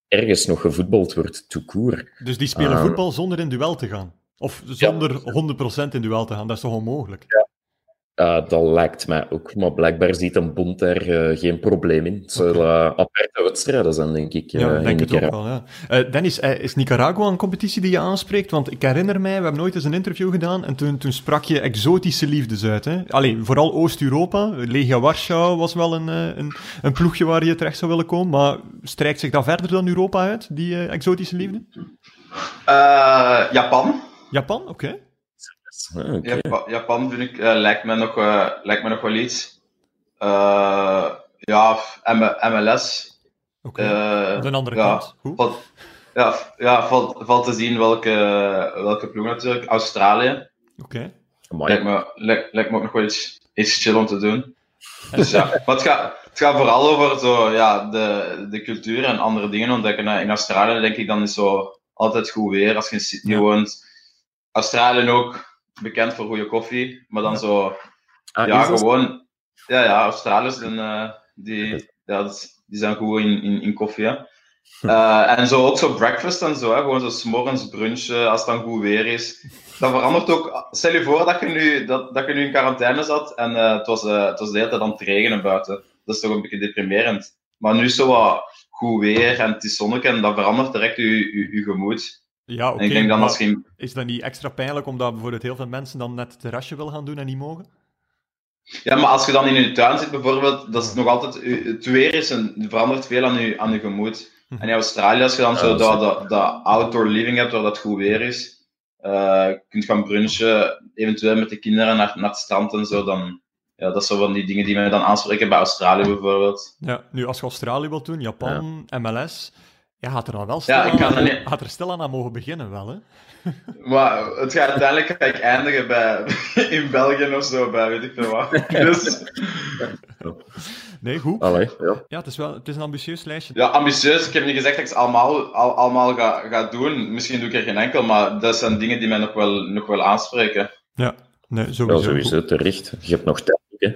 ergens nog gevoetbald wordt, tout court. Dus die spelen Ah. voetbal zonder in duel te gaan. Of zonder 100% in duel te gaan. Dat is toch onmogelijk? Uh, dat lijkt mij ook, maar blijkbaar ziet een bond daar eh, geen probleem in. Het zullen uh, aparte wedstrijden zijn, denk ik. Ja, eh, ik denk het ook wel, ja. Eh, Dennis, eh, is Nicaragua een competitie die je aanspreekt? Want ik herinner mij, we hebben nooit eens een interview gedaan en toen, toen sprak je exotische liefdes uit. Hè? Allee, vooral Oost-Europa. Legia Warschau was wel een, eh, een, een ploegje waar je terecht zou willen komen, maar strijkt zich dat verder dan Europa uit, die eh, exotische liefde? Eh, Japan. Japan, oké. Ah, Japan vind ik, eh, lijkt, me nog, eh, lijkt me nog wel iets. Eh, ja, M- MLS. Oké. eh, Aan de andere ja, kant. Valt, ja, ja valt, valt te zien welke, welke ploeg natuurlijk. Australië. Oké. Lijkt me, lijkt, lijkt me ook nog wel iets, iets chill om te doen. Dus ja, maar het gaat, het gaat vooral over zo, ja, de, de cultuur en andere dingen ontdekken. In Australië denk ik dan is zo altijd goed weer als je in Sydney Ja. woont. Australië ook bekend voor goede koffie, maar dan zo Ah, ja, gewoon. Ja, ja, Australiërs eh, die, ja, dat die zijn goed in, in, in koffie. Hè. Eh, en zo ook zo breakfast en zo, hè. gewoon zo 's morgens brunch eh, als het dan goed weer is. Dat verandert ook. Stel je voor dat je nu, dat, dat je nu in quarantaine zat en eh, het, was, het was de hele tijd aan het regenen buiten. Dat is toch een beetje deprimerend. Maar nu is zo wat goed weer en het is zonnig en dat verandert direct je, je, je gemoed. Ja, oké. ik denk dan Is dat niet extra pijnlijk omdat bijvoorbeeld heel veel mensen dan net het terrasje willen gaan doen en niet mogen? Ja, maar als je dan in je tuin zit bijvoorbeeld, dat is nog altijd, het weer is een, verandert veel aan je, aan je gemoed. Mhm. En in Australië, als je dan Ja, zo dat dat, outdoor living hebt, waar dat goed weer is, eh, je kunt gaan brunchen, eventueel met de kinderen naar, naar het strand en zo, dan, ja, dat zijn van die dingen die mij dan aanspreken bij Australië bijvoorbeeld. Ja, nu als je Australië wilt doen, Japan, MLS, ja, gaat er dan wel Ja, stilaan, ik kan er aan, niet- gaat er stilaan aan mogen beginnen wel, hè? Maar het gaat uiteindelijk ga ik eindigen bij, in België of zo, bij weet ik veel wat. Dus Nee, goed. Allee, ja. Ja, het is wel het is een ambitieus lijstje. ja, ambitieus. Ik heb niet gezegd dat ik ze allemaal, al, allemaal ga, ga doen. Misschien doe ik er geen enkel, maar dat zijn dingen die mij nog wel, nog wel aanspreken. Ja, nee, ja, sowieso. sowieso terecht. Je hebt nog tijd. Hè?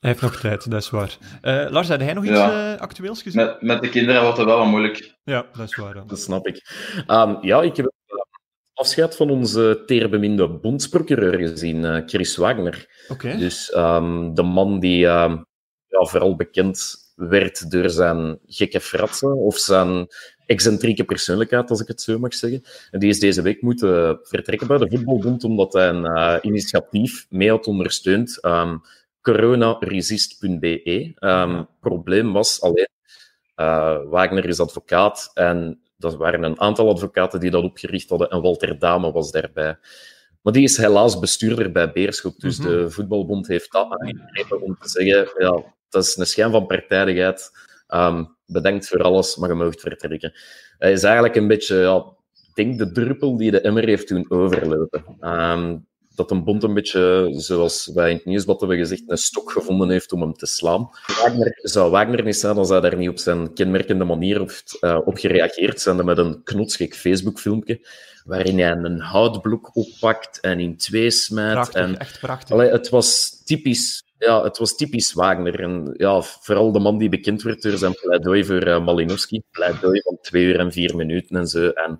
Hij heeft nog tijd, dat is waar. Eh, Lars, had jij nog iets Ja. eh, actueels gezien? Met, met de kinderen wordt het wel wat moeilijk. Ja, dat is waar. ja. Dat snap ik. Ehm, ja, ik heb het afscheid van onze teerbeminde bondsprocureur gezien, eh, Chris Wagner. Oké. Dus ehm, de man die ehm, ja, vooral bekend werd door zijn gekke fratsen of zijn excentrieke persoonlijkheid, als ik het zo mag zeggen. En die is deze week moeten vertrekken bij de voetbalbond omdat hij een eh, initiatief mee had ondersteund. ehm coronaresist.be. Ehm Ja. probleem was alleen, eh, Wagner is advocaat en dat waren een aantal advocaten die dat opgericht hadden en Walter Dame was daarbij. Maar die is helaas bestuurder bij Beerschop. Dus Mhm. de voetbalbond heeft dat aangegrepen om te zeggen: ja, dat is een schijn van partijdigheid. Ehm, bedankt voor alles, maar je mag vertrekken. Hij is eigenlijk een beetje, ja, ik denk de druppel die de emmer heeft doen overlopen. Ehm, dat een bond een beetje, zoals wij in het nieuwsblad hebben gezegd, een stok gevonden heeft om hem te slaan. Wagner, zou Wagner niet zijn, dan zou hij daar niet op zijn kenmerkende manier op, eh, op gereageerd zijn met een knotsgek Facebook-filmpje, waarin hij een houtblok oppakt en in twee smijt. Prachtig, En echt prachtig. Allee, het was typisch. Ja, het was typisch Wagner. En ja, vooral de man die bekend werd door zijn pleidooi voor eh, Malinowski. Pleidooi van twee uur en vier minuten en zo. En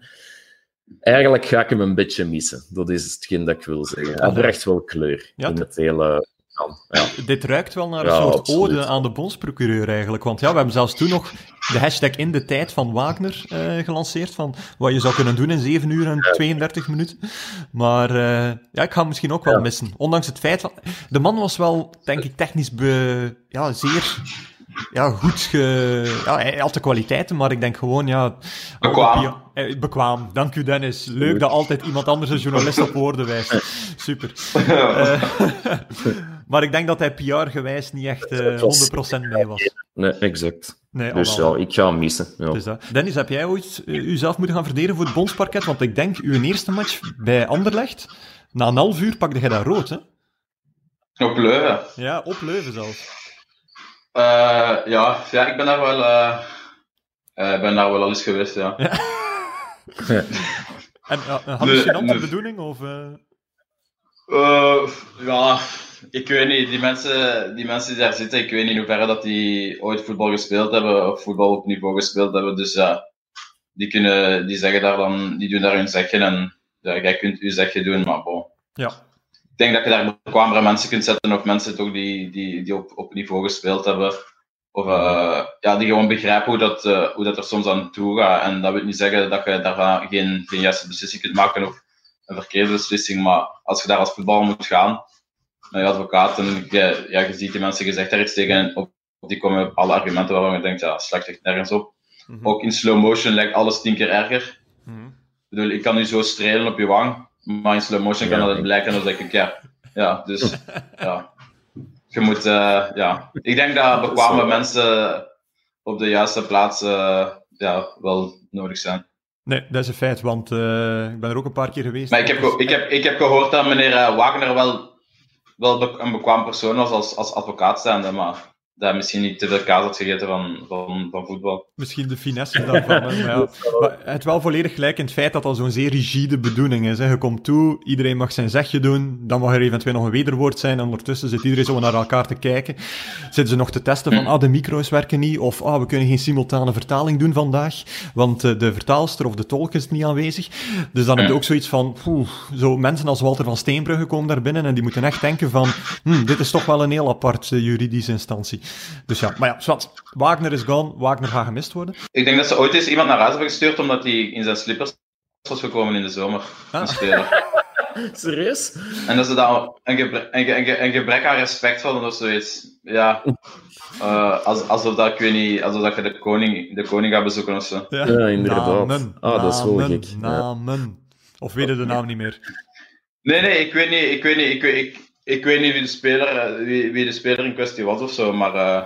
eigenlijk ga ik hem een beetje missen. Dat is hetgeen dat ik wil zeggen. Hij bracht wel kleur Ja, in het hele... Ja. Dit ruikt wel naar een Ja, soort absoluut. ode aan de bondsprocureur eigenlijk. Want ja, we hebben zelfs toen nog de hashtag in de tijd van Wagner eh, gelanceerd. Van wat je zou kunnen doen in 7 uur en 32 minuten. Maar eh, ja, ik ga hem misschien ook wel missen. Ondanks het feit van... De man was wel, denk ik, technisch be, ja, zeer ja, goed ge... Ja, hij had de kwaliteiten, maar ik denk gewoon, ja... Bekwaam. Eh, bekwaam. Dank u, Dennis. Leuk dat altijd iemand anders een journalist op woorden wijst. Super. Eh, maar ik denk dat hij PR-gewijs niet echt eh, Het was- 100% mee was. Nee, exact. Nee, Dus ja, ik ga hem missen. Ja. Dus dat. Dennis, heb jij ooit eh, uzelf moeten gaan verdedigen voor het bondsparket? Want ik denk, uw eerste match bij Anderlecht, na een half uur pakte jij dat rood, hè? Op Leuven. Ja, op Leuven zelfs. Eh, ja, ja, ik ben daar wel, eh, ben daar wel al eens geweest, ja. En ja, een hallucinante Nee, nee. bedoeling? Of, ja, ik weet niet. Die mensen, die mensen die daar zitten, ik weet niet in hoeverre dat die ooit voetbal gespeeld hebben of voetbal op niveau gespeeld hebben. Dus ja, die, kunnen, die zeggen daar dan, die doen daar hun zegje en ja, jij kunt je zegje doen, maar bon. ja. Ik denk dat je daar bekwamere mensen kunt zetten of mensen toch die, die, die op, op niveau gespeeld hebben. Of eh, ja, die gewoon begrijpen hoe dat, eh, hoe dat er soms aan toe gaat. En dat wil niet zeggen dat je daar geen, geen juiste beslissing kunt maken of een verkeerde beslissing. Maar als je daar als voetballer moet gaan, naar je advocaat, en je, ja, je ziet die mensen gezegd daar iets tegen en op, op die komen op alle argumenten waarvan je denkt, ja, slecht echt nergens op. Mhm. Ook in slow motion lijkt alles tien keer erger. Mhm. Ik bedoel, ik kan nu zo strelen op je wang, maar in slow motion kan Ja. dat het blijken. Dan denk ik, ja, ja dus ja. Je moet, eh, ja. Ik denk dat bekwame mensen op de juiste plaats eh, ja, wel nodig zijn. Nee, dat is een feit, want eh, ik ben er ook een paar keer geweest. Maar ik heb, ik heb, ik heb gehoord dat meneer Wagner wel, wel een bekwaam persoon was als, als advocaat zijnde, maar dat misschien niet te veel kaas had gegeten van, van, van voetbal. Misschien de finesse daarvan. hè, maar ja. Maar het wel volledig gelijk in het feit dat dat zo'n zeer rigide bedoeling is. Hè. Je komt toe, iedereen mag zijn zegje doen, dan mag er eventueel nog een wederwoord zijn, en ondertussen zit iedereen zo naar elkaar te kijken. Zitten ze nog te testen van, ah, de micro's werken niet, of ah, we kunnen geen simultane vertaling doen vandaag, want eh, de vertaalster of de tolk is niet aanwezig. Dus dan heb je ook zoiets van, poeh, zo mensen als Walter van Steenbrugge komen daar binnen en die moeten echt denken van, hm, dit is toch wel een heel apart eh, juridische instantie. Dus ja, maar ja, zwart. Wagner is gone, Wagner gaat gemist worden. Ik denk dat ze ooit eens iemand naar huis hebben gestuurd omdat hij in zijn slippers was gekomen in de zomer. Ah. Serieus? En dat ze daar een, gebre een, ge- een, ge- een gebrek aan respect vonden of zoiets. Ja. Eh, als, alsof, dat, ik weet niet, alsof dat je de koning, de koning gaat bezoeken of zo. Ja, inderdaad. Namen, Ah, dat is wel namen, gek. Ja. Namen. Of weet je de naam niet meer? Nee, nee, ik weet niet, ik weet niet, ik weet, ik, ik weet niet wie, de speler, eh, wie, wie de speler in kwestie was of zo, maar eh,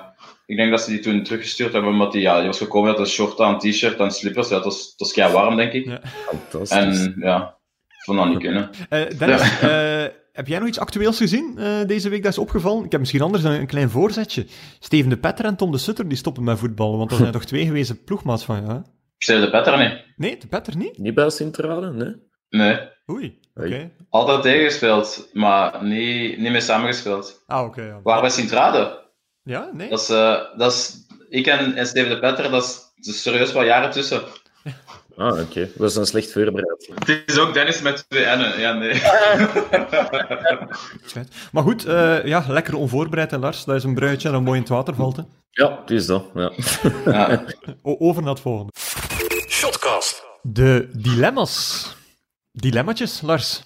ik denk dat ze die toen teruggestuurd hebben, omdat die, ja, die was gekomen met een short aan, een t-shirt en slippers. Ja, het was, het was kei warm, denk ik. Ja. Fantastisch. En ja, vond dat niet kunnen. Eh, Dennis, eh, heb jij nog iets actueels gezien eh, deze week dat is opgevallen? Ik heb misschien anders een, een klein voorzetje. Steven de Petter en Tom de Sutter die stoppen met voetballen, want dat zijn toch twee gewezen ploegmaats van? Ik zei de Petter niet. Nee, de Petter niet? Niet bij Sint-Truiden, nee? Nee. Oei, oké. Hey. Altijd tegengespeeld, maar niet, niet meer samengespeeld. Ah, oké. ja. Waar bij Sint-Truiden? Ja, nee? Dat is, eh, dat is, ik en, en Steven de Petter, dat is, dat is serieus wat jaren tussen. Ah, oké. We zijn slecht voorbereid. Het is ook Dennis met twee N'en. Ja, nee. Maar goed, eh, ja, lekker onvoorbereid en Lars. Dat is een bruidje dat mooi in het water valt. Hè. Ja, het is dat. Ja. Ja. Over naar het volgende. Shotcast. De dilemma's. Dilemmatjes, Lars.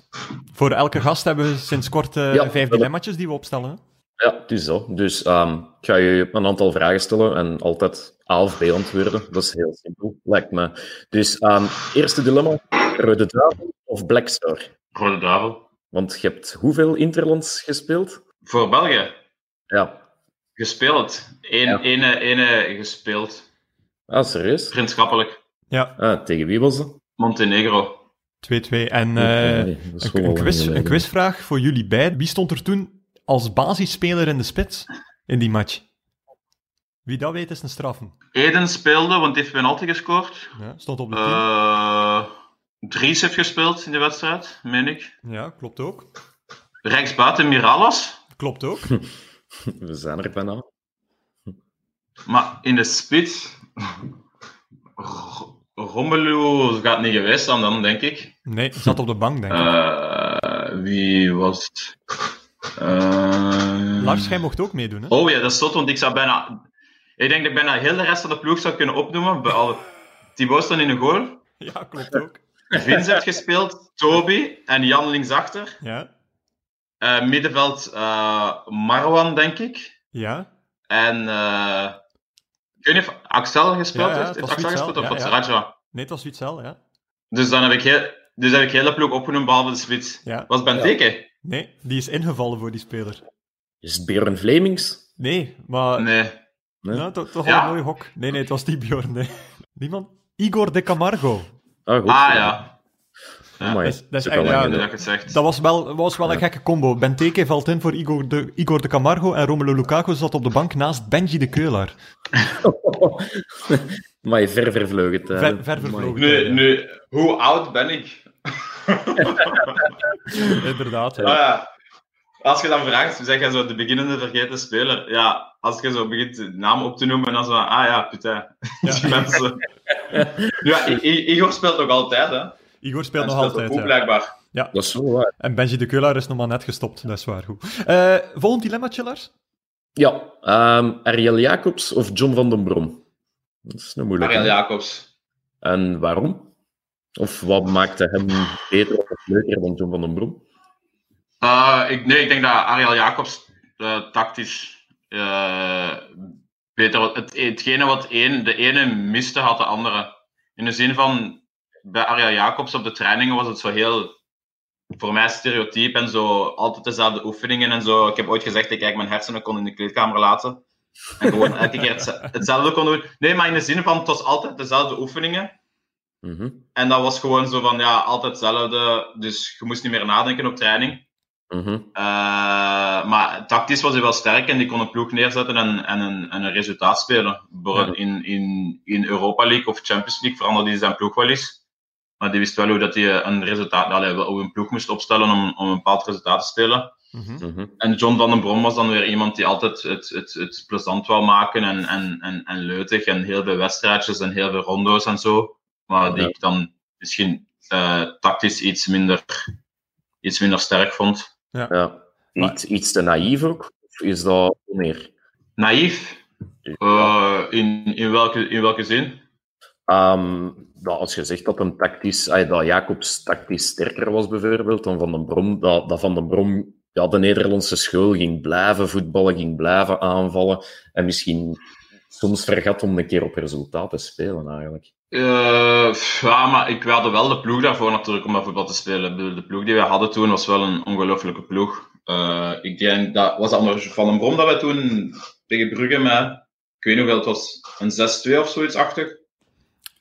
Voor elke gast hebben we sinds kort eh, Ja, vijf dilemmatjes die we opstellen. Ja, het is dat. Dus ehm, ik ga je een aantal vragen stellen en altijd A of B antwoorden. Dat is heel simpel, lijkt me. Dus ehm, eerste dilemma, Rode Duivel of Black Star? Rode duivel. Want je hebt hoeveel Interlands gespeeld? Voor België Ja. gespeeld. Eén, Ja. ene, ene gespeeld. Ah, serieus? Vriendschappelijk. Ja, Ah, tegen wie was dat? Montenegro. 2-2. En Nee, eh, een, quiz, een quizvraag voor jullie beiden. Wie stond er toen als basisspeler in de spits in die match? Wie dat weet is een straffen. Eden speelde, want die heeft penalty gescoord. Ja, stond op de team. Eh Dries heeft gespeeld in de wedstrijd, meen ik. Ja, klopt ook. Rechtsbuiten Miralas. Klopt ook. We zijn er bijna. Maar in de spits... Romelu gaat niet geweest zijn dan, denk ik. Nee, zat op de bank, denk ik. Eh, wie was het? Eh, Lars, jij mocht ook meedoen, hè? Oh ja, dat is zot, want ik zou bijna... Ik denk dat ik bijna heel de rest van de ploeg zou kunnen opnoemen. Behalve Thibaut stond in een goal. Ja, klopt ook. Vince heeft gespeeld, Toby en Jan linksachter. Ja, Eh middenveld Marwan, denk ik. ja. En weet niet of Axel gespeeld Ja, ja, heeft. Heeft Axel gespeeld of ja, was het Raja? Nee, het was Witzel, ja. Dus dan heb ik heel, dus heb ik heel de ploeg opgenoemd, behalve de spits. ja. Was Benteke? Nee, die is ingevallen voor die speler. Is het Björn Vlemings? Nee, maar... Nee. Nee? Toch, toch Ja. een mooie hok. Nee, nee, het was die Bjorn, nee. Niemand? Igor de Camargo. Ah, goed. Ah ja, Amai, Dat is echt- ja, was wel, was wel een gekke combo. Benteke valt in voor Igor de, Igor de Camargo en Romelu Lukaku zat op de bank naast Benji de Keulaar. Maar je ver vervlogen. Ver, ver vervlogen. Nu, nu, hoe oud ben ik? Inderdaad. ja. Ah, ja. Als je dan vraagt, zeg je zo de beginnende vergeten speler. Ja, als je zo begint de naam op te noemen en dan zo, ah ja, putain. Die mensen. Ja, Igor speelt nog altijd, hè? Igor speelt nog speelt altijd. ja. blijkbaar. Dat is wel waar. En Benji de Keulaar is nog maar net gestopt. Dat is waar goed. Eh, volgend dilemma, Lars? Ja, ehm, Ariel Jacobs of John van den Brom? Dat is een moeilijke. Ariel Jacobs. En waarom? Of wat maakte hem beter of leuker dan John van den Brom? Eh, ik, nee, ik denk dat Ariel Jacobs eh, tactisch eh, beter... wat- Het, hetgene wat één, de ene miste, had de andere. In de zin van, bij Ariel Jacobs op de trainingen was het zo heel... Voor mij stereotyp en zo altijd dezelfde oefeningen en zo. Ik heb ooit gezegd dat ik mijn hersenen kon in de kleedkamer laten. En gewoon elke keer hetze- hetzelfde kon doen. Nee, maar in de zin van, het was altijd dezelfde oefeningen. Mhm, En dat was gewoon zo van, ja, altijd hetzelfde. Dus je moest niet meer nadenken op training. mhm. Eh, maar tactisch was hij wel sterk en die kon een ploeg neerzetten en, en, een, en een resultaat spelen. Bijvoorbeeld in, in, in Europa League of Champions League veranderde hij zijn ploeg wel eens. Maar die wist wel hoe dat hij een resultaat, allee, hoe een ploeg moest opstellen om, om een bepaald resultaat te spelen. Mhm. mhm. En John van den Brom was dan weer iemand die altijd het, het, het plezant wou maken en, en, en, en leutig en heel veel wedstrijdjes en heel veel rondo's en zo. Maar die Ja. ik dan misschien eh, tactisch iets minder, iets minder sterk vond. Ja. Iets, iets te naïef ook? Of is dat meer? Naïef? Eh, in, in, welke, in welke zin? Ehm, dat als je zegt dat, een tactisch, dat Jacobs tactisch sterker was, bijvoorbeeld, dan Van den Brom, dat, dat Van den Brom ja, de Nederlandse school ging blijven voetballen, ging blijven aanvallen en misschien soms vergat om een keer op resultaat te spelen, eigenlijk. Eh, ja, maar ik hadden wel de ploeg daarvoor natuurlijk om dat voetbal te spelen. De ploeg die we hadden toen was wel een ongelooflijke ploeg. Eh, ik denk dat was dat onder Van den Brom dat we toen tegen Brugge met, ik weet nog wel, het was een 6-2 of zoiets achter.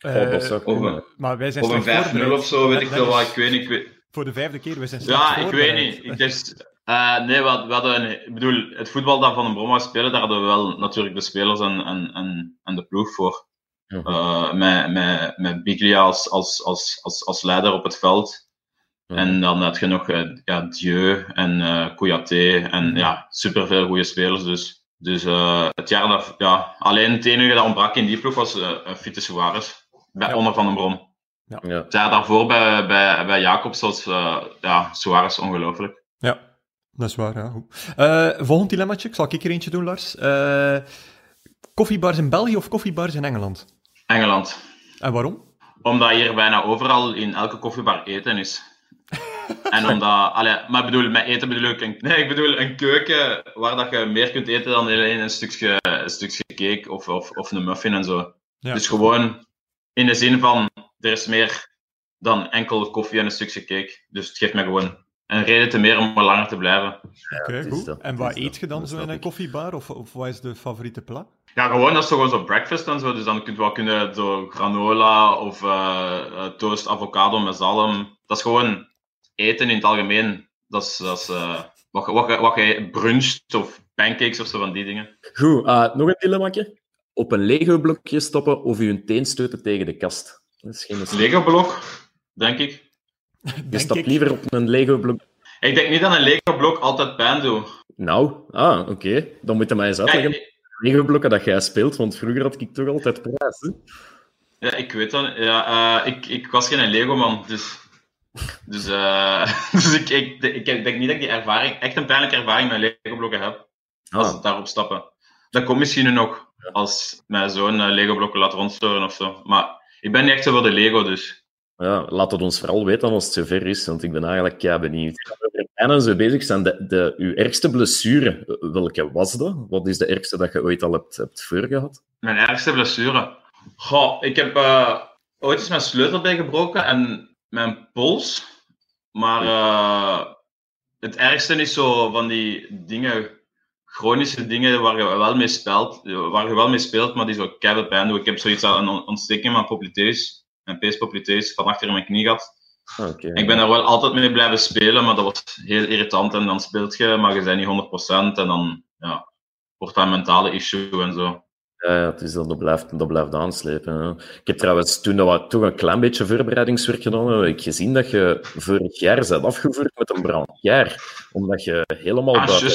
Oh, dat Eh, zou Of kunnen. een, maar wij zijn of een slecht 5-0 voorbereid. of zo, weet Dat- ik dat veel wat. Ik weet niet. Ik weet, Voor de vijfde keer, wij zijn Ja, ik weet niet. Ik dus, eh, nee, we, hadden- we hadden een, ik bedoel, het voetbal dat Van den Brom wou spelen, daar hadden we wel natuurlijk de spelers en, en, en, en de ploeg voor. Eh, met, met, met Biglia als, als, als, als, als leider op het veld. En dan had je nog eh, ja, Dieu en eh Kouyaté en Mhm. ja, superveel goede spelers. Dus, dus eh, het jaar dat, ja, alleen het enige dat ontbrak in die ploeg was eh een fitte Suarez. Bij, Ja. Onder Van den Brom. Ja. Het jaar daarvoor bij, bij, bij Jacobs was eh, ja, Suarez ongelooflijk. Ja, dat is waar. Ja. Goed. Eh, volgend dilemmaatje, ik zal ik er eentje doen, Lars. Eh, koffiebars in België of koffiebars in Engeland? Engeland. En waarom? Omdat hier bijna overal in elke koffiebar eten is. En omdat, allee, maar ik bedoel, met eten bedoel ik een, nee, ik bedoel een keuken waar dat je meer kunt eten dan alleen een stukje, een stukje cake of, of, of een muffin en zo. Ja. Dus gewoon in de zin van, er is meer dan enkel koffie en een stukje cake. Dus het geeft me gewoon een reden te meer om er langer te blijven. Oké, goed. dat, En wat eet je dan zo in een koffiebar? Of, of wat is de favoriete plat? Ja, gewoon, dat is gewoon zo breakfast en zo. Dus dan kun je wel kunnen zo granola of eh, eh, toast avocado met zalm. Dat is gewoon eten in het algemeen. Dat is, dat is eh, wat, je- wat, je- wat je bruncht of pancakes of zo van die dingen. Goed, eh, nog een dilemmaatje. Op een Lego-blokje stoppen of je teen stoten tegen de kast. Dat is geen Lego-blok, denk ik. Je Denk stapt ik. liever op een Lego-blok. Ik denk niet dat een Lego-blok altijd pijn doet. Nou, ah, oké. Dan moet je mij eens uitleggen. Ja, Lego-blokken dat jij speelt, want vroeger had ik toch altijd prijs. Hè? Ja, ik weet dat. Ja, eh, ik, ik was geen Lego-man, dus... Dus, eh, dus ik, ik, ik, denk niet dat ik die ervaring, echt een pijnlijke ervaring met Lego-blokken heb. Als Ah, het daarop stappen. Dat komt misschien nu nog, als mijn zoon eh, Lego-blokken laat rondstoren of zo. Maar ik ben niet echt zo voor de Lego, dus... ja, laat het ons vooral weten als het zover is, want ik ben eigenlijk kei benieuwd. Over en zo bezig zijn, de, de, uw ergste blessure, welke was dat? Wat is de ergste dat je ooit al hebt, hebt voorgehad? Mijn ergste blessure. Goh, ik heb eh, ooit eens mijn sleutelbeen gebroken en mijn pols. Maar eh, het ergste is zo van die dingen, chronische dingen waar je wel mee speelt, waar je wel mee speelt, maar die zo keihard pijn doen. Ik heb zoiets aan een ontsteking van popliteus, mijn pees popliteus, van achter in mijn knie gehad. Ik ben daar wel altijd mee blijven spelen, maar dat was heel irritant. En dan speelt je, maar je bent niet 100%. En dan ja, wordt dat een mentale issue en zo. Ja, ja, het is dat, dat, blijft, dat blijft aanslepen. hè. Ik heb trouwens, toen we toch een klein beetje voorbereidingswerk gedaan heb ik gezien dat je vorig jaar bent afgevoerd met een brancard, omdat je helemaal Ah, buiten.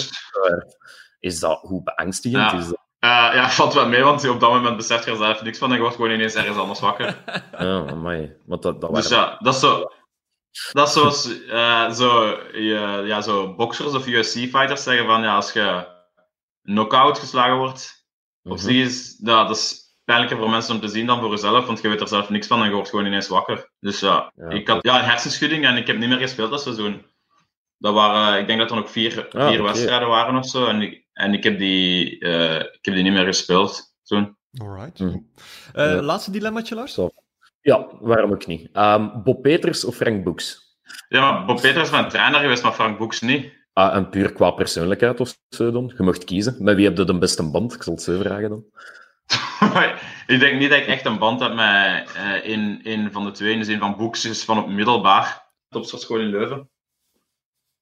Is dat, hoe beangstigend Ja. is dat? Eh, ja, valt wel mee, want op dat moment beseft je er zelf niks van en je wordt gewoon ineens ergens anders wakker. Ja, amai. Want dat, dat Dus waren... ja, dat is zo. Dat is zoals eh, zo, je- ja, zo boxers of UFC-fighters zeggen van ja, als je knock-out geslagen wordt, op Mhm. zich is dat, dat is pijnlijker voor mensen om te zien dan voor jezelf, want je weet er zelf niks van en je wordt gewoon ineens wakker. Dus ja, Ja, ik had ja, een hersenschudding en ik heb niet meer gespeeld dat seizoen. Dat waren, ik denk dat er nog vier, Ah, vier oké. wedstrijden waren of zo en ik, en ik, heb, die, eh, ik heb die niet meer gespeeld toen. Alright. Mhm. Eh, Ja. Laatste dilemmaatje, Lars? Zo. Ja, waarom ook niet. Ehm, Bob Peters of Frank Boeks? Ja, maar Bob Peters is mijn trainer geweest, maar Frank Boeks niet. Ah, en puur qua persoonlijkheid of zo dan? Je mocht kiezen. Met wie heb je de beste band? Ik zal het zo vragen dan. ik denk niet dat ik echt een band heb met eh een, een van de twee. In de zin van Boeks is van op middelbaar. Topsportschool in Leuven.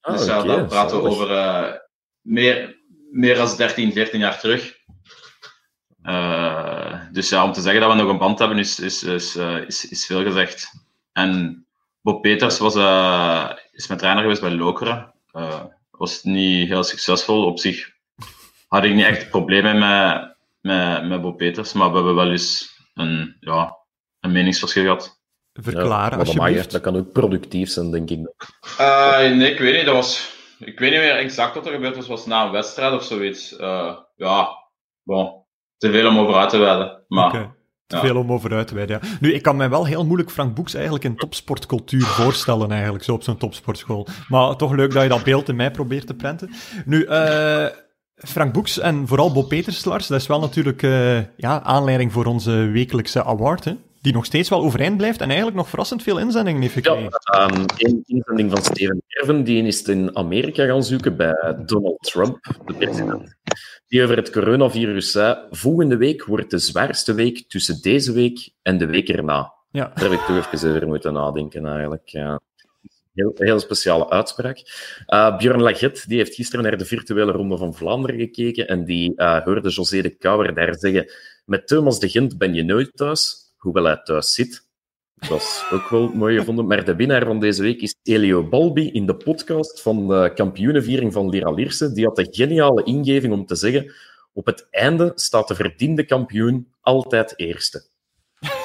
Ah, dus daar praten we over eh, meer, meer dan 13, 14 jaar terug. Eh, dus ja, om te zeggen dat we nog een band hebben, is, is, is, eh, is, is veel gezegd. En Bob Peters was, eh, is mijn trainer geweest bij Lokeren. Eh, was niet heel succesvol. Op zich had ik niet echt problemen met, met, met Bob Peters, maar we hebben wel eens een, ja, een meningsverschil gehad. Verklaren, Ja, maar dat, mag, dat kan ook productief zijn, denk ik. Eh, nee, ik weet niet. Dat was, ik weet niet meer exact wat er gebeurd was. was na een wedstrijd of zoiets. Eh, ja, bon. Te veel om over uit te wijden. Maar Oké. Te ja. veel om over uit te wijden. Ja. Nu, ik kan mij wel heel moeilijk Frank Boeks eigenlijk in topsportcultuur voorstellen, eigenlijk, zo op zo'n topsportschool. Maar toch leuk dat je dat beeld in mij probeert te prenten. Nu, eh, Frank Boeks en vooral Bob Peters, Lars, dat is wel natuurlijk eh, ja, aanleiding voor onze wekelijkse award, hè, die nog steeds wel overeind blijft en eigenlijk nog verrassend veel inzendingen heeft Ja, gekregen. ehm een inzending van Steven Erven, die is het in Amerika gaan zoeken bij Donald Trump, de president. Die over het coronavirus zei, volgende week wordt de zwaarste week tussen deze week en de week erna. Ja. Daar heb ik toch even over moeten nadenken, eigenlijk. Ja. Heel, heel speciale uitspraak. Uh, Björn Laget die heeft gisteren naar de virtuele Ronde van Vlaanderen gekeken en die uh, hoorde José de Kouwer daar zeggen met Thomas de Gent ben je nooit thuis, hoewel hij thuis zit. Dat is ook wel mooi gevonden. Maar de winnaar van deze week is Elio Balbi in de podcast van de kampioenenviering van Lira Lierse. Die had de geniale ingeving om te zeggen op het einde staat de verdiende kampioen altijd eerste.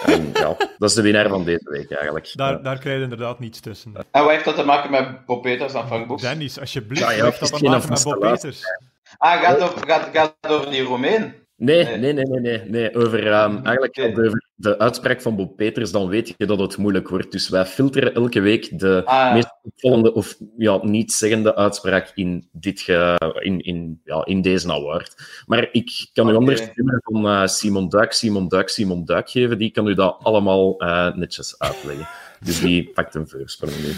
En ja, dat is de winnaar van deze week eigenlijk. Daar, daar krijg je inderdaad niets tussen. En wat heeft dat te maken met Bob Peters en Frank Boeks? Dennis, alsjeblieft, Ja, ja, heeft het dat te maken met Bob Peters? Ah, gaat het over, gaat, gaat die Roemeen? Nee, Nee. nee, nee, nee. Over, ehm, eigenlijk over de uitspraak van Bob Peters, dan weet je dat het moeilijk wordt. Dus wij filteren elke week de Ah, ja. meest opvallende of ja, niet zeggende uitspraak in, dit ge, in, in, ja, in deze award. Maar ik kan u anders stemmen van eh, Simon Duik, Simon Duik, Simon Duik geven. Die kan u dat allemaal eh, netjes uitleggen. Dus die pakt een voorsprong nu.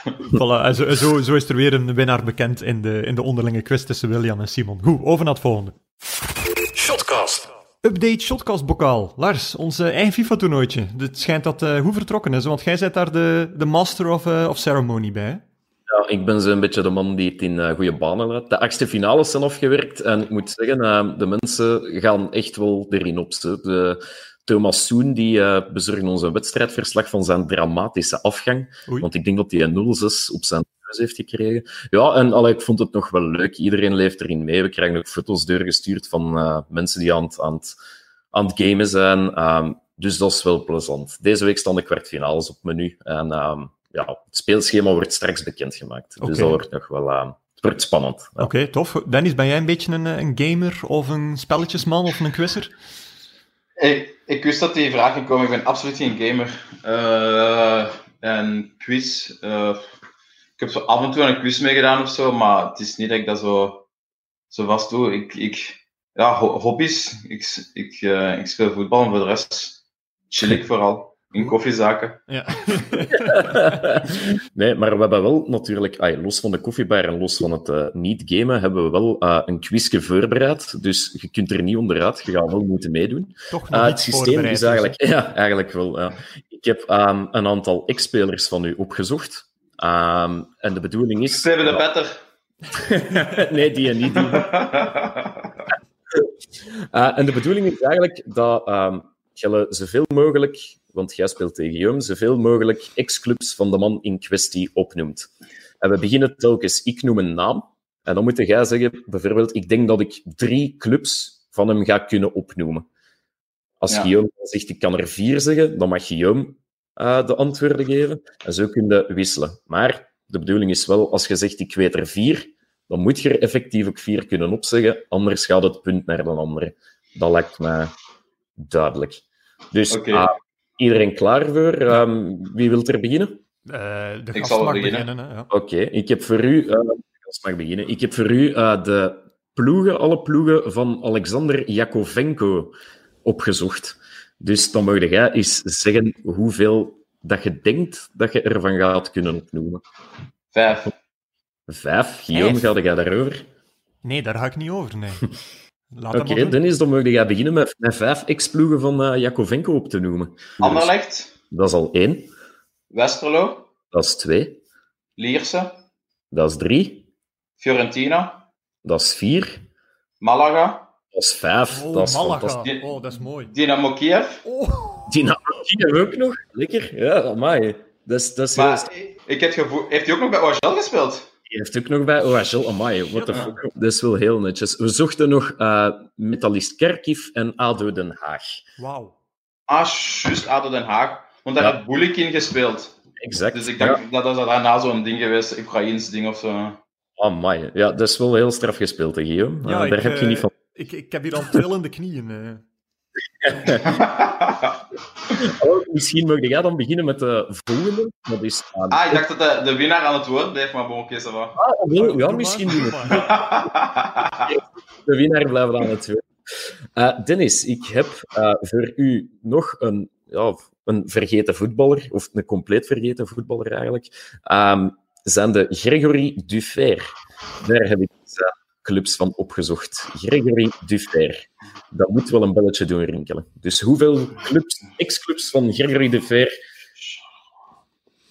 Voilà, en zo, zo, zo is er weer een winnaar bekend in de, in de onderlinge quiz tussen William en Simon. Goed, over naar het volgende. Shotcast. Update Shotcast bokaal. Lars, ons eh, eigen FIFA-toernooitje. Het schijnt dat eh, hoe vertrokken is, want jij bent daar de, de master of, eh, of ceremony bij. hè? Ja, ik ben zo'n beetje de man die het in goede banen laat. De achtste finales zijn afgewerkt en ik moet zeggen, de mensen gaan echt wel erin op. De, Thomas Soen die bezorgde ons een wedstrijdverslag van zijn dramatische afgang. Oei. Want ik denk dat hij een 0-6 op zijn heeft gekregen. Ja, en allee, ik vond het nog wel leuk. Iedereen leeft erin mee. We krijgen ook foto's doorgestuurd van eh, mensen die aan het, aan, het, aan het gamen zijn. Ehm, dus dat is wel plezant. Deze week staan de kwartfinales op menu. En ehm, ja, het speelschema wordt straks bekendgemaakt. Dus dat wordt nog wel ehm, het wordt spannend. Ja. Oké, tof. Dennis, ben jij een beetje een, een gamer of een spelletjesman of een quizzer? Ik, ik wist dat die vraag ging komen. Ik ben absoluut geen gamer. Eh, en quiz. eh, heb zo af en toe een quiz meegedaan of zo, maar het is niet dat ik dat zo, zo vast doe. Ik, ik, ja, ho- hobby's. Ik, ik, eh, ik speel voetbal en voor de rest chill ik vooral. In koffiezaken. Ja. nee, maar we hebben wel natuurlijk, ay, los van de koffiebar en los van het eh, niet-gamen, hebben we wel eh, een quizje voorbereid. Dus je kunt er niet onderuit, je gaat wel moeten meedoen. Toch het systeem is dus, eigenlijk... Ja, eigenlijk wel. Ja. Ik heb ehm, een aantal ex-spelers van u opgezocht. Ehm, en de bedoeling is... Steven de Better. nee, die niet. Die. Eh, en de bedoeling is eigenlijk dat ehm je zoveel mogelijk, want jij speelt tegen Guillaume, zoveel mogelijk ex-clubs van de man in kwestie opnoemt. En we beginnen telkens, ik noem een naam, en dan moet jij zeggen, bijvoorbeeld, ik denk dat ik drie clubs van hem ga kunnen opnoemen. Als Ja. Guillaume zegt, ik kan er vier zeggen, dan mag Guillaume eh, de antwoorden geven. En zo kun je wisselen. Maar de bedoeling is wel, als je zegt, ik weet er vier, dan moet je er effectief ook vier kunnen opzeggen, anders gaat het punt naar de andere. Dat lijkt mij duidelijk. Dus ah, iedereen klaar voor? Ehm, wie wil er beginnen? Eh, de Ik gast zal mag beginnen. beginnen. ja. Oké, ik heb voor u... eh, ik mag beginnen. Ik heb voor u eh, de ploegen, alle ploegen van Alexander Jakovenko opgezocht. Dus dan mag jij eens zeggen hoeveel dat je denkt dat je ervan gaat kunnen opnoemen. Vijf. Vijf. Guillaume, Vijf. ga jij daarover? Nee, daar ga ik niet over, nee. Laat Oké, hem maar doen. Dennis, dan mag jij beginnen met, met vijf ex-ploegen van eh Jakovenko op te noemen. Anderlecht. Dat is al één. Westerlo. Dat is twee. Lierse. Dat is drie. Fiorentina. Dat is vier. Malaga. Dat is vijf. Oh, dat is Malaga. fantastisch. Oh, dat is mooi. Dynamo Kiev. Oh. Dynamo Kiev ook nog. Lekker. Ja, amai. Dat is, dat is heel ik heb gevoel... Heeft hij ook nog bij OHL gespeeld? Die heeft ook nog bij OHL. Amai, what the fuck. Dat is wel heel netjes. We zochten nog eh Metalist Kharkiv en ADO Den Haag. Wauw. Ah, juist ADO Den Haag. Want daar Ja. heeft Bulik in gespeeld. Exact. Dus ik dacht dat dat daarna zo'n ding geweest, Oekraïns ding of zo. Ja. Amai. Ja, dat is wel heel straf gespeeld, hè, Guillaume. Ja, Eh, ik, daar heb je eh, niet van. Ik, ik heb hier al trillende knieën. eh. Oh, misschien mag jij dan beginnen met de volgende. Dat is... ah, ik dacht dat de, de winnaar aan het woord bleef, maar bon, oké, va. ah, wel, ja, Doe misschien doen. De winnaar blijft aan het woord. Eh, Dennis, ik heb eh, voor u nog een, ja, een vergeten voetballer, of een compleet vergeten voetballer eigenlijk, Ehm zijn de Gregory Dufer. Daar heb ik clubs van opgezocht. Gregory Dufer. Dat moet wel een belletje doen rinkelen. Dus hoeveel clubs, ex-clubs van Gregory Dufer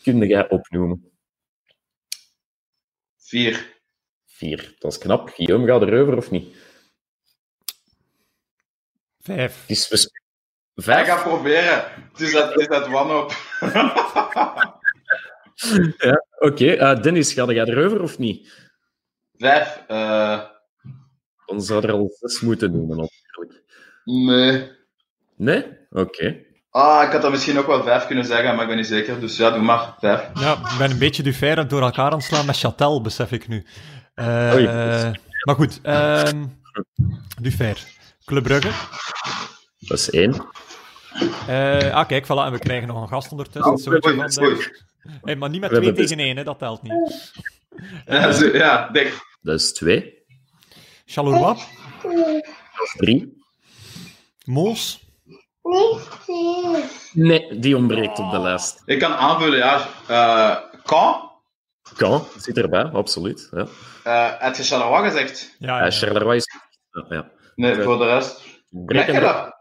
kun jij opnoemen? Vier. Vier. Dat is knap. Guillaume, gaat erover of niet? Vijf. Is we vijf. ga proberen. Het is dat, is dat wanhoop. Oké, eh, Dennis, ga jij erover of niet? Vijf. eh Dan zou er al zes moeten noemen, natuurlijk. nee. Nee? Oké. Ah, ik had dat misschien ook wel vijf kunnen zeggen, maar ik ben niet zeker. Dus ja, doe maar. Vijf. Ja, ik ben een beetje Dufer door elkaar aan het slaan met Châtel, besef ik nu. Eh, Oei. maar goed, ehm Dufer. Club Brugge. Dat is één. Eh, ah, kijk, voilà, en we krijgen nog een gast ondertussen. Oh, oei. Dennis. Hey, maar niet met We twee hebben tegen één, hè, dat telt niet. Ja, zo, ja denk. Dat is twee. Charleroi, Dat is drie. Moos, Nee, die ontbreekt op de lijst. Ik kan aanvullen, ja. eh Caen? Kan, zit erbij, absoluut. Ja. Eh heb je Charleroi gezegd? Ja, Uh, ja. Charleroi is... Ja, ja. Nee, voor de rest. Breken- Mechelen?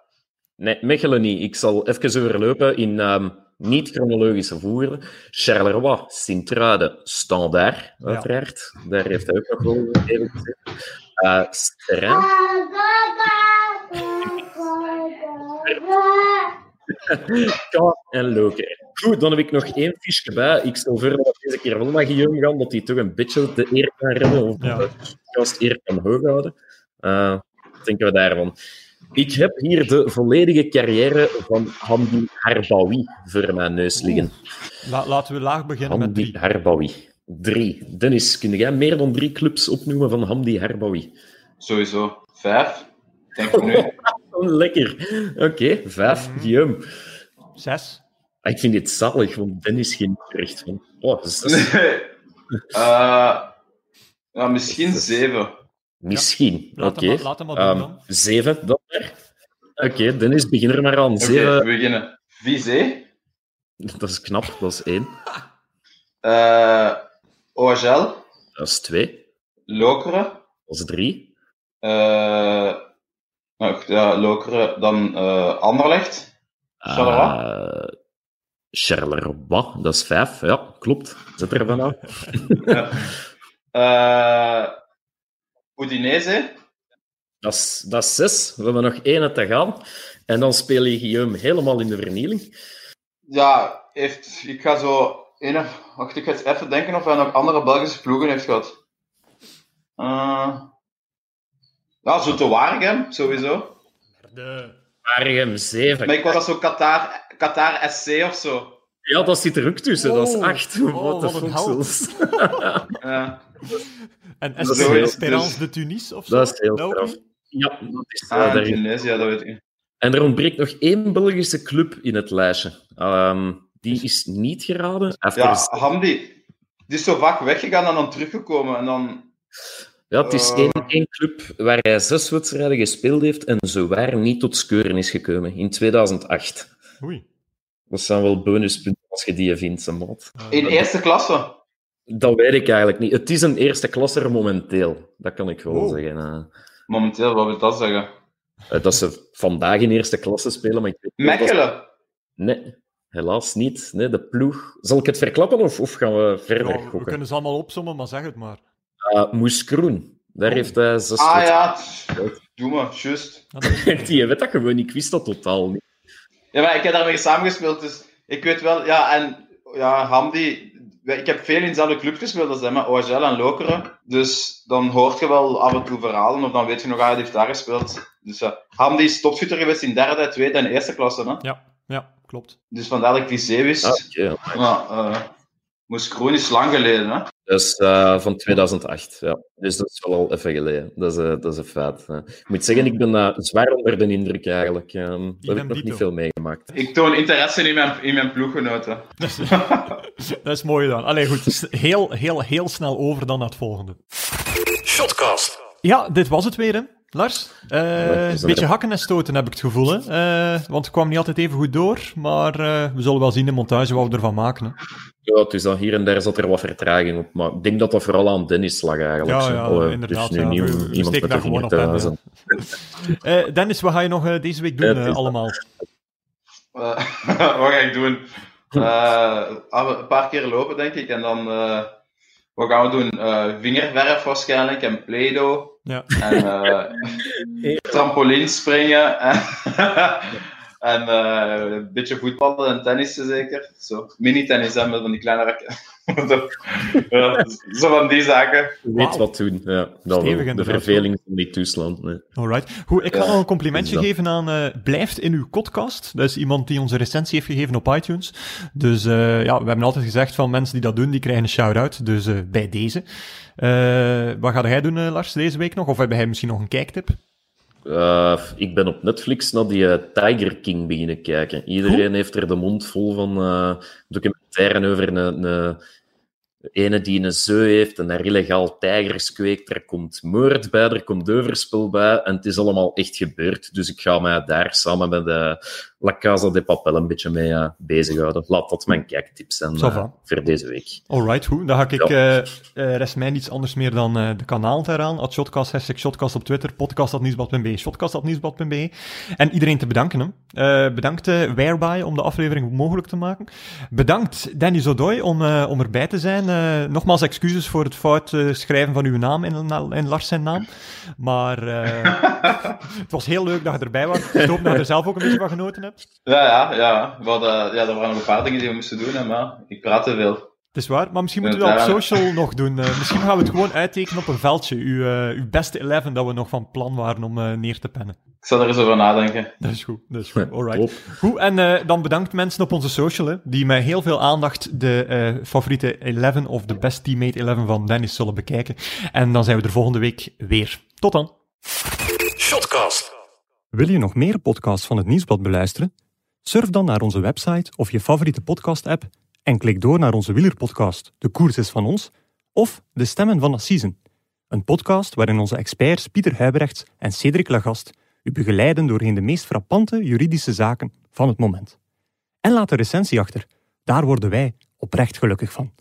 Nee, Mechelen niet. Ik zal even overlopen in ehm, niet-chronologische voeren. Charleroi, Sint-Truiden, Standaard, Ja. uiteraard. Daar heeft hij ook nog wel even gezeten. Uh, Sterren, Caen en Lokeren. Goed, dan heb ik nog één fiche bij. Ik stel voor dat deze keer wel naar Guillaume gaan, dat hij toch een beetje de eer kan redden, of Ja. de podcast eer kan hoog houden. Eh, wat denken we daarvan? Ik heb hier de volledige carrière van Hamdi Harbawi voor mijn neus liggen. La- laten we laag beginnen met Hamdi drie. Harbawi. Drie. Dennis, kun jij meer dan drie clubs opnoemen van Hamdi Harbawi? Sowieso. Vijf? Denk ik nu. Oh, lekker. Oké, vijf. Mhm. Guillaume. Zes. Ah, Ik vind dit zalig, want Dennis geen recht van. Oh, zes. Nee. Eh, ja, misschien zeven. Misschien. Oké. maar- laat hem maar doen Ehm, dan. zeven dan maar. Oké, Dennis, begin er maar aan. Oké, Zeven. we beginnen. Vizé. Dat is knap, dat is één. eh OHL. Dat is twee. Lokeren. Dat is drie. eh nou, ja, Lokeren. Dan eh Anderlecht. Charleroi? Eh, Charleroi, dat is vijf. Ja, klopt. Zet er vanaf. eh Udinese. Dat is, dat is zes. We hebben nog één te gaan. En dan speel je Guillaume helemaal in de vernieling. Ja, heeft, ik ga zo... Ene, wacht, ik ga eens even denken of hij nog andere Belgische ploegen heeft gehad. Eh ja, Zoete Waregem, sowieso. De... Waregem, zeven. Maar ik was dat zo Qatar, Qatar SC of zo. Ja, dat zit er ook tussen. Dat is Oh. acht. Oh, Wat de wat een foksels. Ja. En Esperance dus- de Tunis of zo? Dat is heel straf. Ja, dat is eh, Ah, daarin. Tunesië, dat weet ik. En er ontbreekt nog één Belgische club in het lijstje. Ehm, die is niet geraden. After Ja, Hamdi, die is zo vaak weggegaan en dan teruggekomen. En dan... Ja, het is Eh. één, één club waar hij zes wedstrijden gespeeld heeft en zowaar niet tot skeuren is gekomen. In 2008. Oei. Dat zijn wel bonuspunten als je die vindt, zijn maat. In eerste klasse. Dat weet ik eigenlijk niet. Het is een eerste klasser momenteel. Dat kan ik wel Oh. zeggen. eh. Momenteel, wat wil dat zeggen? Eh, dat ze vandaag in eerste klasse spelen, maar ik weet dat- Mechelen. Nee, helaas niet. Nee, de ploeg... Zal ik het verklappen of, of gaan we verder Ja, we kunnen ze allemaal opzommen, maar zeg het maar. Uh, Moes Kroen. Daar Oh. heeft hij zes Ah ja, doe maar, juist. Die weet dat gewoon, ik wist dat totaal niet. Ja, maar ik heb daarmee samengespeeld, dus ik weet wel, ja, en ja, Hamdi, ik heb veel in dezelfde club gespeeld als hem, OHL en Lokeren. Dus dan hoort je wel af en toe verhalen, of dan weet je nog, hij heeft daar gespeeld. Dus ja, Hamdi is topschutter geweest in derde, tweede en eerste klasse. Hè? ja, ja, klopt. Dus vandaar dat ik Vizé wist. Ah. Maar eh Moes Kroon is lang geleden, hè? Dat is eh, van 2008, ja. Dus dat is wel al even geleden. Dat is, eh, dat is een feit. Ik moet zeggen, ik ben eh, zwaar onder de indruk eigenlijk. Ehm daar heb ik nog dito. niet veel meegemaakt. Ik toon interesse in mijn, in mijn ploeggenoten. Dat is mooi dan. Allee, goed. s- Heel, heel, heel snel over dan naar het volgende. Shotcast. Ja, dit was het weer, hè. Lars, Eh, een beetje er. hakken en stoten heb ik het gevoel. Hè? Eh, want het kwam niet altijd even goed door. Maar eh, we zullen wel zien in de montage wat we ervan maken. Hè. Ja, het is dan hier en daar zat er wat vertraging op. Maar ik denk dat dat vooral aan Dennis lag eigenlijk. Ja, ja, Allee, inderdaad, Dus nu ja. nieuw, We- we iemand met daar de gewoon vinger op te hem. Eh, Dennis, wat ga je nog deze week doen allemaal? Eh, wat ga ik doen? Eh, af- een paar keer lopen, denk ik. En dan, eh, wat gaan we doen? Eh vingerverf waarschijnlijk en Play-Doh. Ja. En eh trampoline springen. En, en eh, een beetje voetballen en tennissen zeker. Zo, mini-tennis met van die kleine rakken. Zo. ja, zo van die zaken. Weet wat doen. Ja, dat wel. Stevig De verveling van die toestand. Nee. Alright. Goed, ik ga Ja, nog een complimentje geven aan eh, Blijft in uw podcast. Dat is iemand die onze recensie heeft gegeven op iTunes. Dus eh, ja, we hebben altijd gezegd van mensen die dat doen, die krijgen een shout-out. Dus eh, bij deze. Eh, wat ga jij doen, Lars, deze week nog? Of heb jij misschien nog een kijktip? Eh, ik ben op Netflix naar die Tiger King beginnen kijken. Iedereen heeft er de mond vol van eh documentaire over een, een ene die een zeu heeft en daar illegaal tijgers kweekt. Er komt moord bij, er komt overspel bij en het is allemaal echt gebeurd. Dus ik ga mij daar samen met, eh, La Casa de Papel een beetje mee uh, bezighouden. Laat dat mijn kijktips zijn uh, voor deze week. Alright, goed. Dan ga ik, ja. uh, rest mij niets anders meer dan de kanaal eraan. At Shotcast, hashtag Shotcast op Twitter, podcast.nieuwsblad.be, shotcast.nieuwsblad.be. En iedereen te bedanken. Hè. bedankt Whereby om de aflevering mogelijk te maken. Bedankt Danny Zodoy om, om erbij te zijn. nogmaals excuses voor het fout schrijven van uw naam in, in Lars zijn naam. Maar het was heel leuk dat je erbij was. Ik hoop dat je er zelf ook een beetje van genoten hebt. Ja, ja, ja. We hadden, ja er waren nog een paar dingen die we moesten doen, maar ik praat te veel. Het is waar, maar misschien moeten we dat op social nog doen. Uh, misschien gaan we het gewoon uittekenen op een veldje. Uw, uh, uw beste 11 dat we nog van plan waren om uh, neer te pennen. Ik zal er eens over nadenken. Dat is goed, dat is goed. Alright. Goed, en dan bedankt mensen op onze social, hè, die met heel veel aandacht de favoriete 11 of de best teammate 11 van Dennis zullen bekijken. En dan zijn we er volgende week weer. Tot dan. Shotcast. Wil je nog meer podcasts van het Nieuwsblad beluisteren? Surf dan naar onze website of je favoriete podcast-app en klik door naar onze wielerpodcast De Koers is van ons of De Stemmen van Assisen. Een podcast waarin onze experts Pieter Huibrechts en Cedric Lagast u begeleiden doorheen de meest frappante juridische zaken van het moment. En laat een recensie achter. Daar worden wij oprecht gelukkig van.